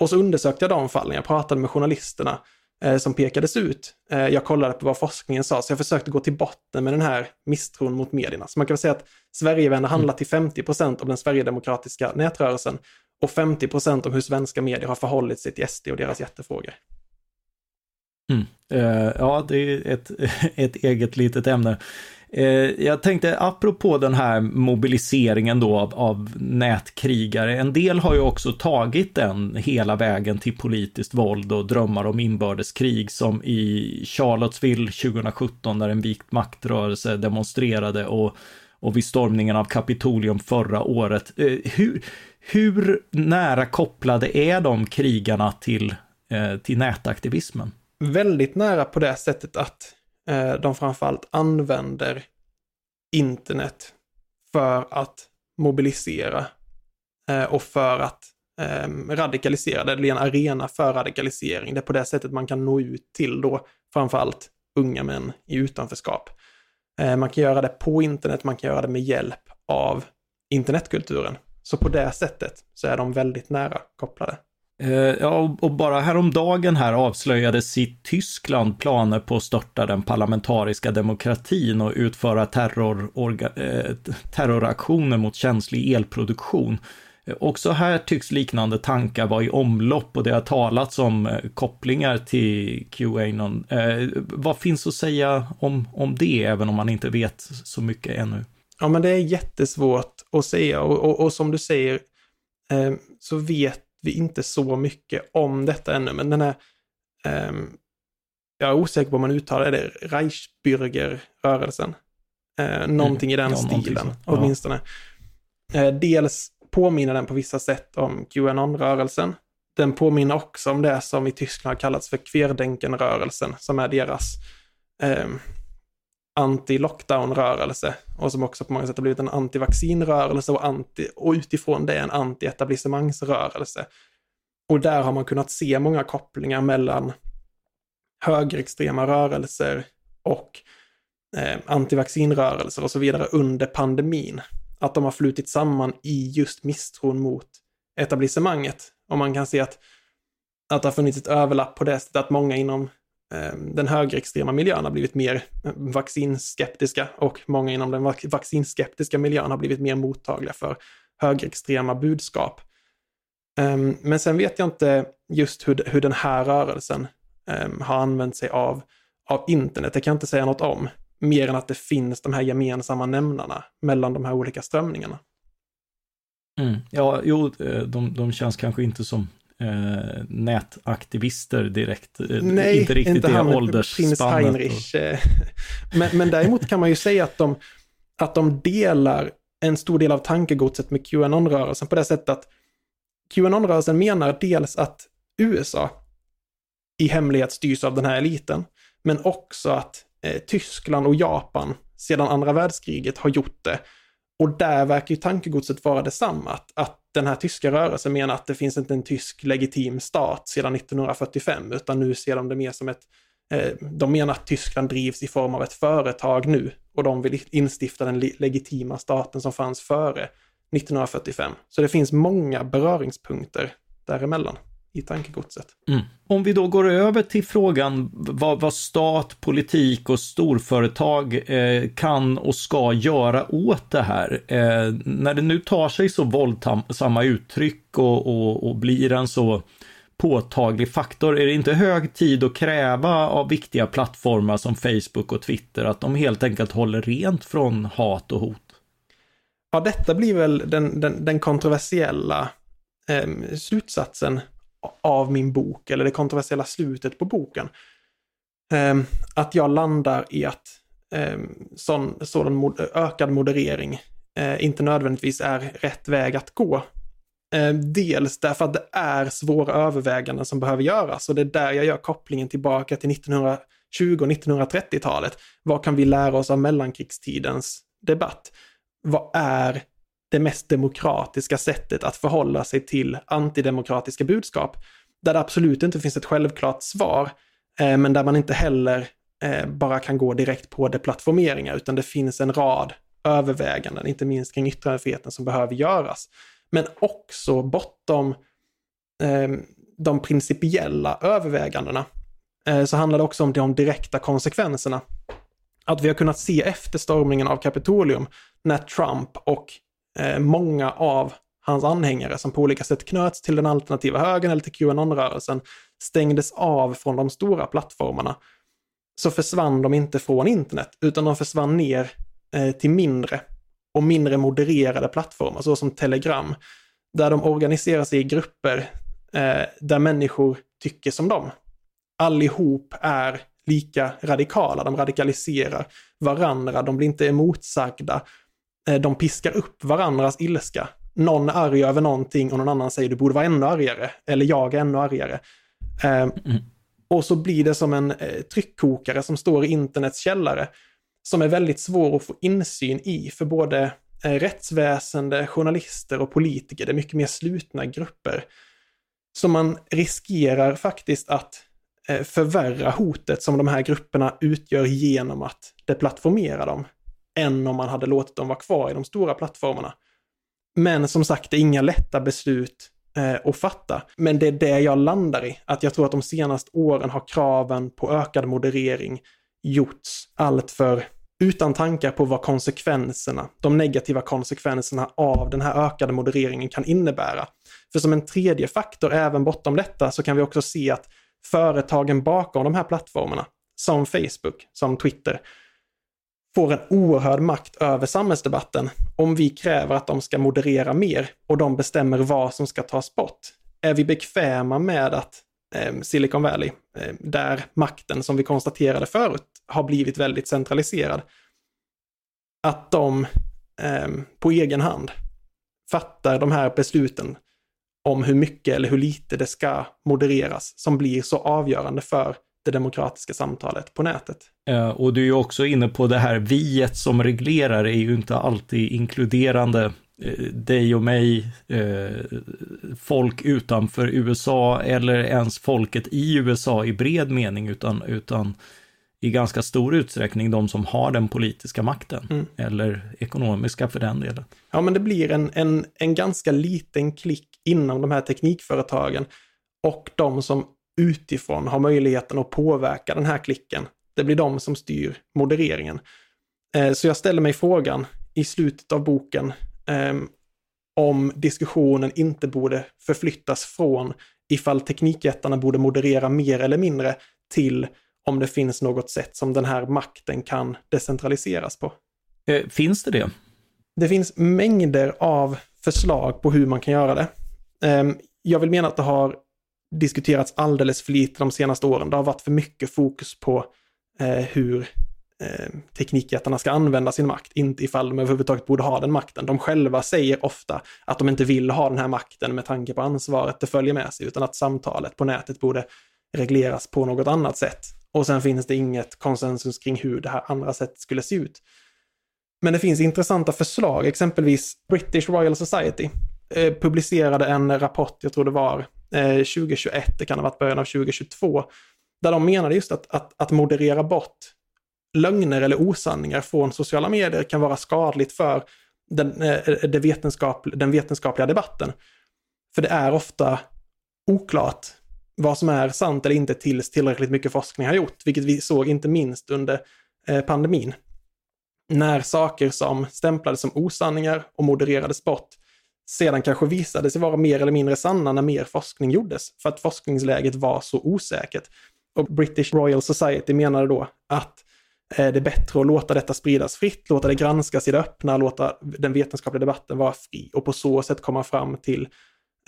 Och så undersökte jag de fallen, jag pratade med journalisterna som pekades ut. Eh, jag kollade på vad forskningen sa, så jag försökte gå till botten med den här misstron mot medierna. Så man kan väl säga att Sverigevänner handlar till 50 procent om den sverigedemokratiska nätrörelsen och 50 procent om hur svenska medier har förhållit sig till SD och deras jättefrågor. Mm. Uh, ja, det är ett, ett eget litet ämne. Eh, jag tänkte apropå den här mobiliseringen då av, av, nätkrigare, en del har ju också tagit den hela vägen till politiskt våld och drömmar om inbördeskrig som i Charlottesville 2017 när en vikt maktrörelse demonstrerade och, och vid stormningen av Kapitolium förra året. Eh, hur, hur nära kopplade är de krigarna till, eh, till nätaktivismen? Väldigt nära på det sättet att Eh, de framförallt använder internet för att mobilisera eh, och för att ehm, radikalisera. Det blir en arena för radikalisering. Det är på det sättet man kan nå ut till då framförallt unga män i utanförskap. Eh, man kan göra det på internet, man kan göra det med hjälp av internetkulturen. Så på det sättet så är de väldigt nära kopplade. Eh, ja, och bara häromdagen här avslöjades i Tyskland planer på att störta den parlamentariska demokratin och utföra terror, orga, eh, terroraktioner mot känslig elproduktion. Eh, också här tycks liknande tankar vara i omlopp och det har talats om kopplingar till Qanon. vad finns att säga om, om det, även om man inte vet så mycket ännu? Ja, men det är jättesvårt att säga och, och, och som du säger så vet vi inte så mycket om detta ännu, men den här, um, jag är osäker på om man uttalar det, Reichsbürger-rörelsen. Uh, någonting mm, i den ja, stilen, ja. åtminstone. Uh, dels påminner den på vissa sätt om Qanon-rörelsen. Den påminner också om det som i Tyskland har kallats för Querdenken-rörelsen, som är deras um, anti-lockdown-rörelse och som också på många sätt har blivit en anti-vaccinrörelse och, anti, och utifrån det en anti-etablissemangsrörelse. Och där har man kunnat se många kopplingar mellan högerextrema rörelser och eh, antivaccinrörelser och så vidare under pandemin. Att de har flutit samman i just misstron mot etablissemanget. Och man kan se att, att det har funnits ett överlapp på det sättet att många inom Ehm, den högerextrema miljön har blivit mer eh, vaccinskeptiska och många inom den vaccinskeptiska miljön har blivit mer mottagliga för högerextrema budskap. Ehm, men sen vet jag inte just hur, hur den här rörelsen ehm, har använt sig av, av internet. Det kan jag inte säga något om, mer än att det finns de här gemensamma nämnarna mellan de här olika strömningarna. Mm. Ja, jo, eh, de, de känns kanske inte som eh, nätaktivister direkt. Eh, Nej, inte riktigt inte han, åldersspannet. Prins Heinrich. Och... Eh, men, men däremot kan man ju säga att de, att de delar en stor del av tankegodset med Qanon-rörelsen på det sättet att Qanon-rörelsen menar dels att USA i hemlighet styrs av den här eliten, men också att eh, Tyskland och Japan sedan andra världskriget har gjort det. Och där verkar ju tankegodset vara detsamma, att, att den här tyska rörelsen menar att det finns inte en tysk legitim stat sedan 1945, utan nu ser de det mer som ett eh, de menar att Tyskland drivs i form av ett företag nu och de vill instifta den legitima staten som fanns före 1945. Så det finns många beröringspunkter däremellan i tankegodset. Mm. Om vi då går över till frågan vad, vad stat, politik och storföretag eh, kan och ska göra åt det här. Eh, när det nu tar sig så våldsamma uttryck och, och, och blir en så påtaglig faktor, är det inte hög tid att kräva av viktiga plattformar som Facebook och Twitter att de helt enkelt håller rent från hat och hot? Ja, detta blir väl den, den, den kontroversiella eh, slutsatsen av min bok, eller det kontroversiella slutet på boken. Ehm, att jag landar i att ehm, sån, sådan mod ökad moderering eh, inte nödvändigtvis är rätt väg att gå. Ehm, dels därför att det är svåra överväganden som behöver göras och det är där jag gör kopplingen tillbaka till 1920 och 1930-talet. Vad kan vi lära oss av mellankrigstidens debatt? Vad är det mest demokratiska sättet att förhålla sig till antidemokratiska budskap. Där det absolut inte finns ett självklart svar, eh, men där man inte heller eh, bara kan gå direkt på deplattformeringar, utan det finns en rad överväganden, inte minst kring yttrandefriheten, som behöver göras. Men också bortom eh, de principiella övervägandena eh, så handlar det också om de direkta konsekvenserna. Att vi har kunnat se efter stormningen av Kapitolium när Trump och Eh, många av hans anhängare som på olika sätt knöts till den alternativa högern eller till Qanon-rörelsen stängdes av från de stora plattformarna så försvann de inte från internet utan de försvann ner eh, till mindre och mindre modererade plattformar såsom Telegram där de organiserar sig i grupper eh, där människor tycker som dem. Allihop är lika radikala, de radikaliserar varandra, de blir inte emotsagda Eh, de piskar upp varandras ilska. Någon är arg över någonting och någon annan säger du borde vara ännu argare. Eller jag är ännu argare. Eh, mm. Och så blir det som en eh, tryckkokare som står i internets källare. Som är väldigt svår att få insyn i för både rättsväsende, journalister och politiker. Det är mycket mer slutna grupper. Så man riskerar faktiskt att förvärra hotet som de här grupperna utgör genom att deplattformera dem än om man hade låtit dem vara kvar i de stora plattformarna. Men som sagt, det är inga lätta beslut eh, att fatta. Men det är det jag landar i, att jag tror att de senaste åren har kraven på ökad moderering gjorts allt för utan tankar på vad konsekvenserna, de negativa konsekvenserna av den här ökade modereringen kan innebära. För som en tredje faktor, även bortom detta, så kan vi också se att företagen bakom de här plattformarna, som Facebook, som Twitter, får en oerhörd makt över samhällsdebatten om vi kräver att de ska moderera mer och de bestämmer vad som ska tas bort. Är vi bekväma med att eh, Silicon Valley, eh, där makten som vi konstaterade förut har blivit väldigt centraliserad, att de eh, på egen hand fattar de här besluten om hur mycket eller hur lite det ska modereras som blir så avgörande för det demokratiska samtalet på nätet. Och du är ju också inne på det här viet som reglerar är ju inte alltid inkluderande eh, dig och mig, eh, folk utanför USA eller ens folket i USA i bred mening, utan, utan i ganska stor utsträckning de som har den politiska makten, mm. eller ekonomiska för den delen. Ja, men det blir en, en, en ganska liten klick inom de här teknikföretagen och de som utifrån har möjligheten att påverka den här klicken. Det blir de som styr modereringen. Eh, så jag ställer mig frågan i slutet av boken ehm, om diskussionen inte borde förflyttas från ifall teknikjättarna borde moderera mer eller mindre till om det finns något sätt som den här makten kan decentraliseras på. Eh, finns det det? Det finns mängder av förslag på hur man kan göra det. Ehm, jag vill mena att det har diskuterats alldeles för lite de senaste åren. Det har varit för mycket fokus på eh, hur eh, teknikjättarna ska använda sin makt, inte ifall de överhuvudtaget borde ha den makten. De själva säger ofta att de inte vill ha den här makten med tanke på ansvaret det följer med sig, utan att samtalet på nätet borde regleras på något annat sätt. Och sen finns det inget konsensus kring hur det här andra sättet skulle se ut. Men det finns intressanta förslag, exempelvis British Royal Society eh, publicerade en rapport, jag tror det var Eh, 2021, det kan ha varit början av 2022, där de menade just att, att, att moderera bort lögner eller osanningar från sociala medier kan vara skadligt för den, eh, det vetenskap, den vetenskapliga debatten. För det är ofta oklart vad som är sant eller inte tills tillräckligt mycket forskning har gjort, vilket vi såg inte minst under eh, pandemin. När saker som stämplades som osanningar och modererades bort sedan kanske visade sig vara mer eller mindre sanna när mer forskning gjordes, för att forskningsläget var så osäkert. Och British Royal Society menade då att eh, det är bättre att låta detta spridas fritt, låta det granskas i det öppna, låta den vetenskapliga debatten vara fri och på så sätt komma fram till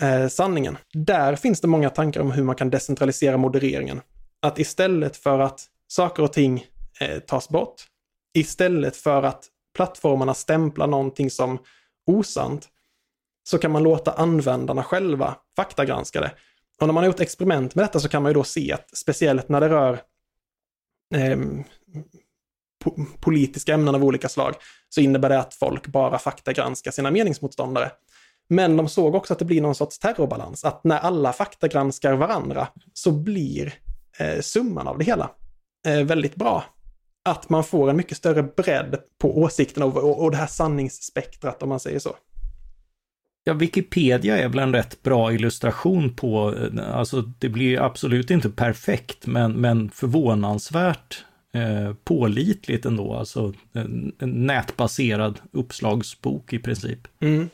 eh, sanningen. Där finns det många tankar om hur man kan decentralisera modereringen. Att istället för att saker och ting eh, tas bort, istället för att plattformarna stämplar någonting som osant, så kan man låta användarna själva faktagranska det. Och när man har gjort experiment med detta så kan man ju då se att speciellt när det rör eh, po politiska ämnen av olika slag så innebär det att folk bara faktagranskar sina meningsmotståndare. Men de såg också att det blir någon sorts terrorbalans, att när alla faktagranskar varandra så blir eh, summan av det hela eh, väldigt bra. Att man får en mycket större bredd på åsikterna och, och, och det här sanningsspektrat om man säger så. Ja, Wikipedia är väl en rätt bra illustration på, eh, alltså det blir absolut inte perfekt, men, men förvånansvärt eh, pålitligt ändå, alltså en, en nätbaserad uppslagsbok i princip. Mm.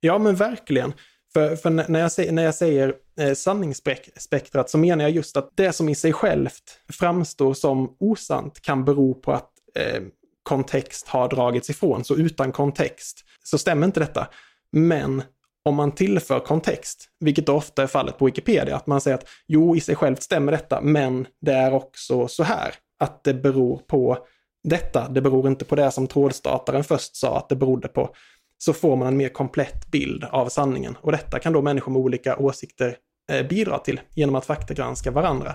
Ja, men verkligen. För, för när, jag säger, när jag säger eh, sanningsspektrat så menar jag just att det som i sig självt framstår som osant kan bero på att eh, kontext har dragits ifrån. Så utan kontext så stämmer inte detta. Men om man tillför kontext, vilket ofta är fallet på Wikipedia, att man säger att jo, i sig självt stämmer detta, men det är också så här, att det beror på detta, det beror inte på det som trådstartaren först sa att det berodde på, så får man en mer komplett bild av sanningen. Och detta kan då människor med olika åsikter eh, bidra till genom att faktagranska varandra.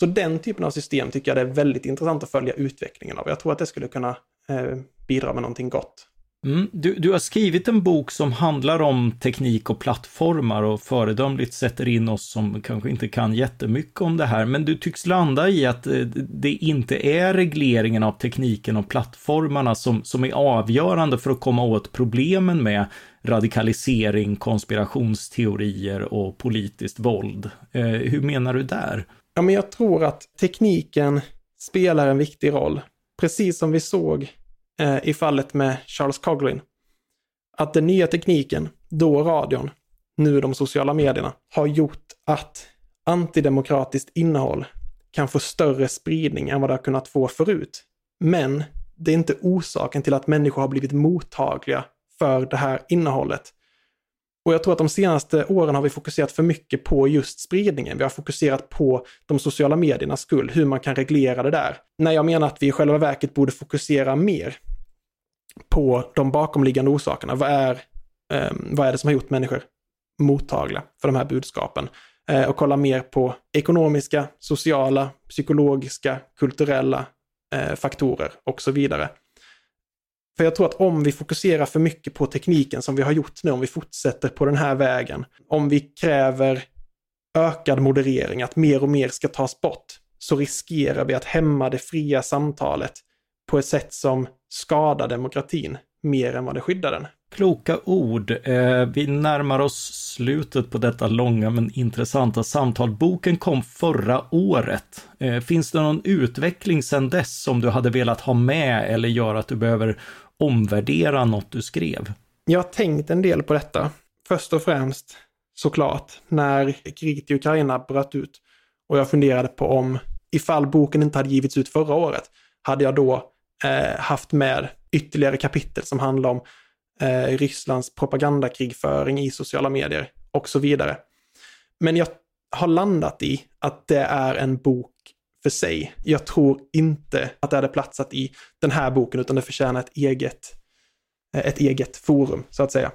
Så den typen av system tycker jag det är väldigt intressant att följa utvecklingen av. Jag tror att det skulle kunna eh, bidra med någonting gott. Mm, du, du har skrivit en bok som handlar om teknik och plattformar och föredömligt sätter in oss som kanske inte kan jättemycket om det här, men du tycks landa i att eh, det inte är regleringen av tekniken och plattformarna som, som är avgörande för att komma åt problemen med radikalisering, konspirationsteorier och politiskt våld. Eh, hur menar du där? Ja, men jag tror att tekniken spelar en viktig roll. Precis som vi såg Eh, i fallet med Charles Coughlin. Att den nya tekniken, då radion, nu de sociala medierna, har gjort att antidemokratiskt innehåll kan få större spridning än vad det har kunnat få förut. Men det är inte orsaken till att människor har blivit mottagliga för det här innehållet. Och jag tror att de senaste åren har vi fokuserat för mycket på just spridningen. Vi har fokuserat på de sociala mediernas skull, hur man kan reglera det där. När jag menar att vi i själva verket borde fokusera mer på de bakomliggande orsakerna. Vad är, eh, vad är det som har gjort människor mottagliga för de här budskapen? Eh, och kolla mer på ekonomiska, sociala, psykologiska, kulturella eh, faktorer och så vidare. För jag tror att om vi fokuserar för mycket på tekniken som vi har gjort nu, om vi fortsätter på den här vägen, om vi kräver ökad moderering, att mer och mer ska tas bort, så riskerar vi att hämma det fria samtalet på ett sätt som skadar demokratin mer än vad det skyddar den. Kloka ord. Eh, vi närmar oss slutet på detta långa men intressanta samtal. Boken kom förra året. Eh, finns det någon utveckling sedan dess som du hade velat ha med eller gör att du behöver omvärdera något du skrev? Jag har tänkt en del på detta. Först och främst såklart när kriget i Ukraina bröt ut och jag funderade på om ifall boken inte hade givits ut förra året, hade jag då eh, haft med ytterligare kapitel som handlar om eh, Rysslands propagandakrigföring i sociala medier och så vidare. Men jag har landat i att det är en bok för sig. Jag tror inte att det hade platsat i den här boken, utan det förtjänar ett eget, eh, ett eget forum, så att säga.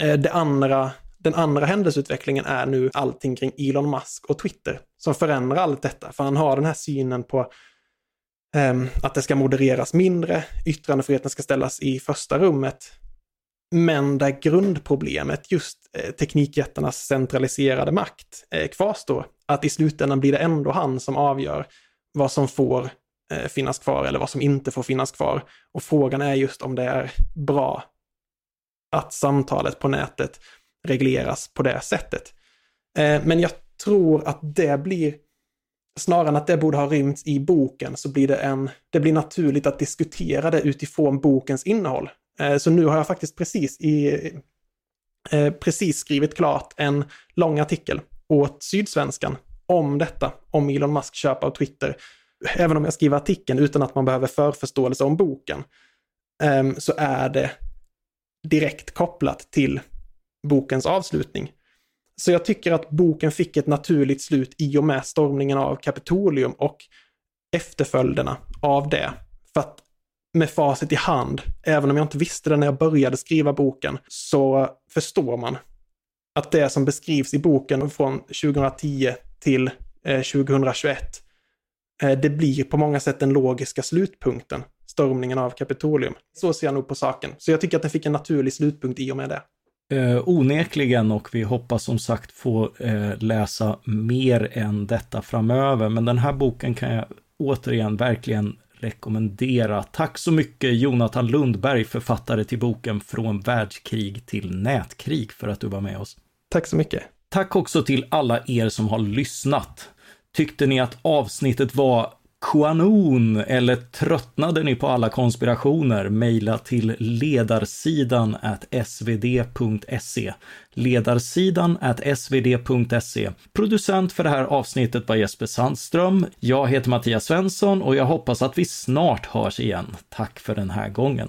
Eh, det andra Den andra händelseutvecklingen är nu allting kring Elon Musk och Twitter som förändrar allt detta. För han har den här synen på um, att det ska modereras mindre, yttrandefriheten ska ställas i första rummet. Men där grundproblemet, just eh, teknikjättarnas centraliserade makt, eh, kvarstår. Att i slutändan blir det ändå han som avgör vad som får eh, finnas kvar eller vad som inte får finnas kvar. Och frågan är just om det är bra att samtalet på nätet regleras på det sättet. Men jag tror att det blir, snarare än att det borde ha rymts i boken, så blir det en, det blir naturligt att diskutera det utifrån bokens innehåll. Eh, så nu har jag faktiskt precis i, eh, precis skrivit klart en lång artikel åt Sydsvenskan om detta, om Elon Musk köp av Twitter. Även om jag skriver artikeln utan att man behöver förförståelse om boken, ehm, så är det direkt kopplat till bokens avslutning. Så jag tycker att boken fick ett naturligt slut i och med stormningen av Kapitolium och efterföljderna av det. För att med facit i hand, även om jag inte visste det när jag började skriva boken, så förstår man att det som beskrivs i boken från 2010 till eh, 2021, eh, det blir på många sätt den logiska slutpunkten, stormningen av Kapitolium. Så ser jag nog på saken. Så jag tycker att den fick en naturlig slutpunkt i och med det. Eh, onekligen och vi hoppas som sagt få eh, läsa mer än detta framöver. Men den här boken kan jag återigen verkligen rekommendera. Tack så mycket Jonathan Lundberg, författare till boken Från världskrig till nätkrig för att du var med oss. Tack så mycket. Tack också till alla er som har lyssnat. Tyckte ni att avsnittet var Quanon eller tröttnade ni på alla konspirationer? Mejla till ledarsidan at svd.se. Ledarsidan at svd.se. Producent för det här avsnittet var Jesper Sandström. Jag heter Mattias Svensson och jag hoppas att vi snart hörs igen. Tack för den här gången.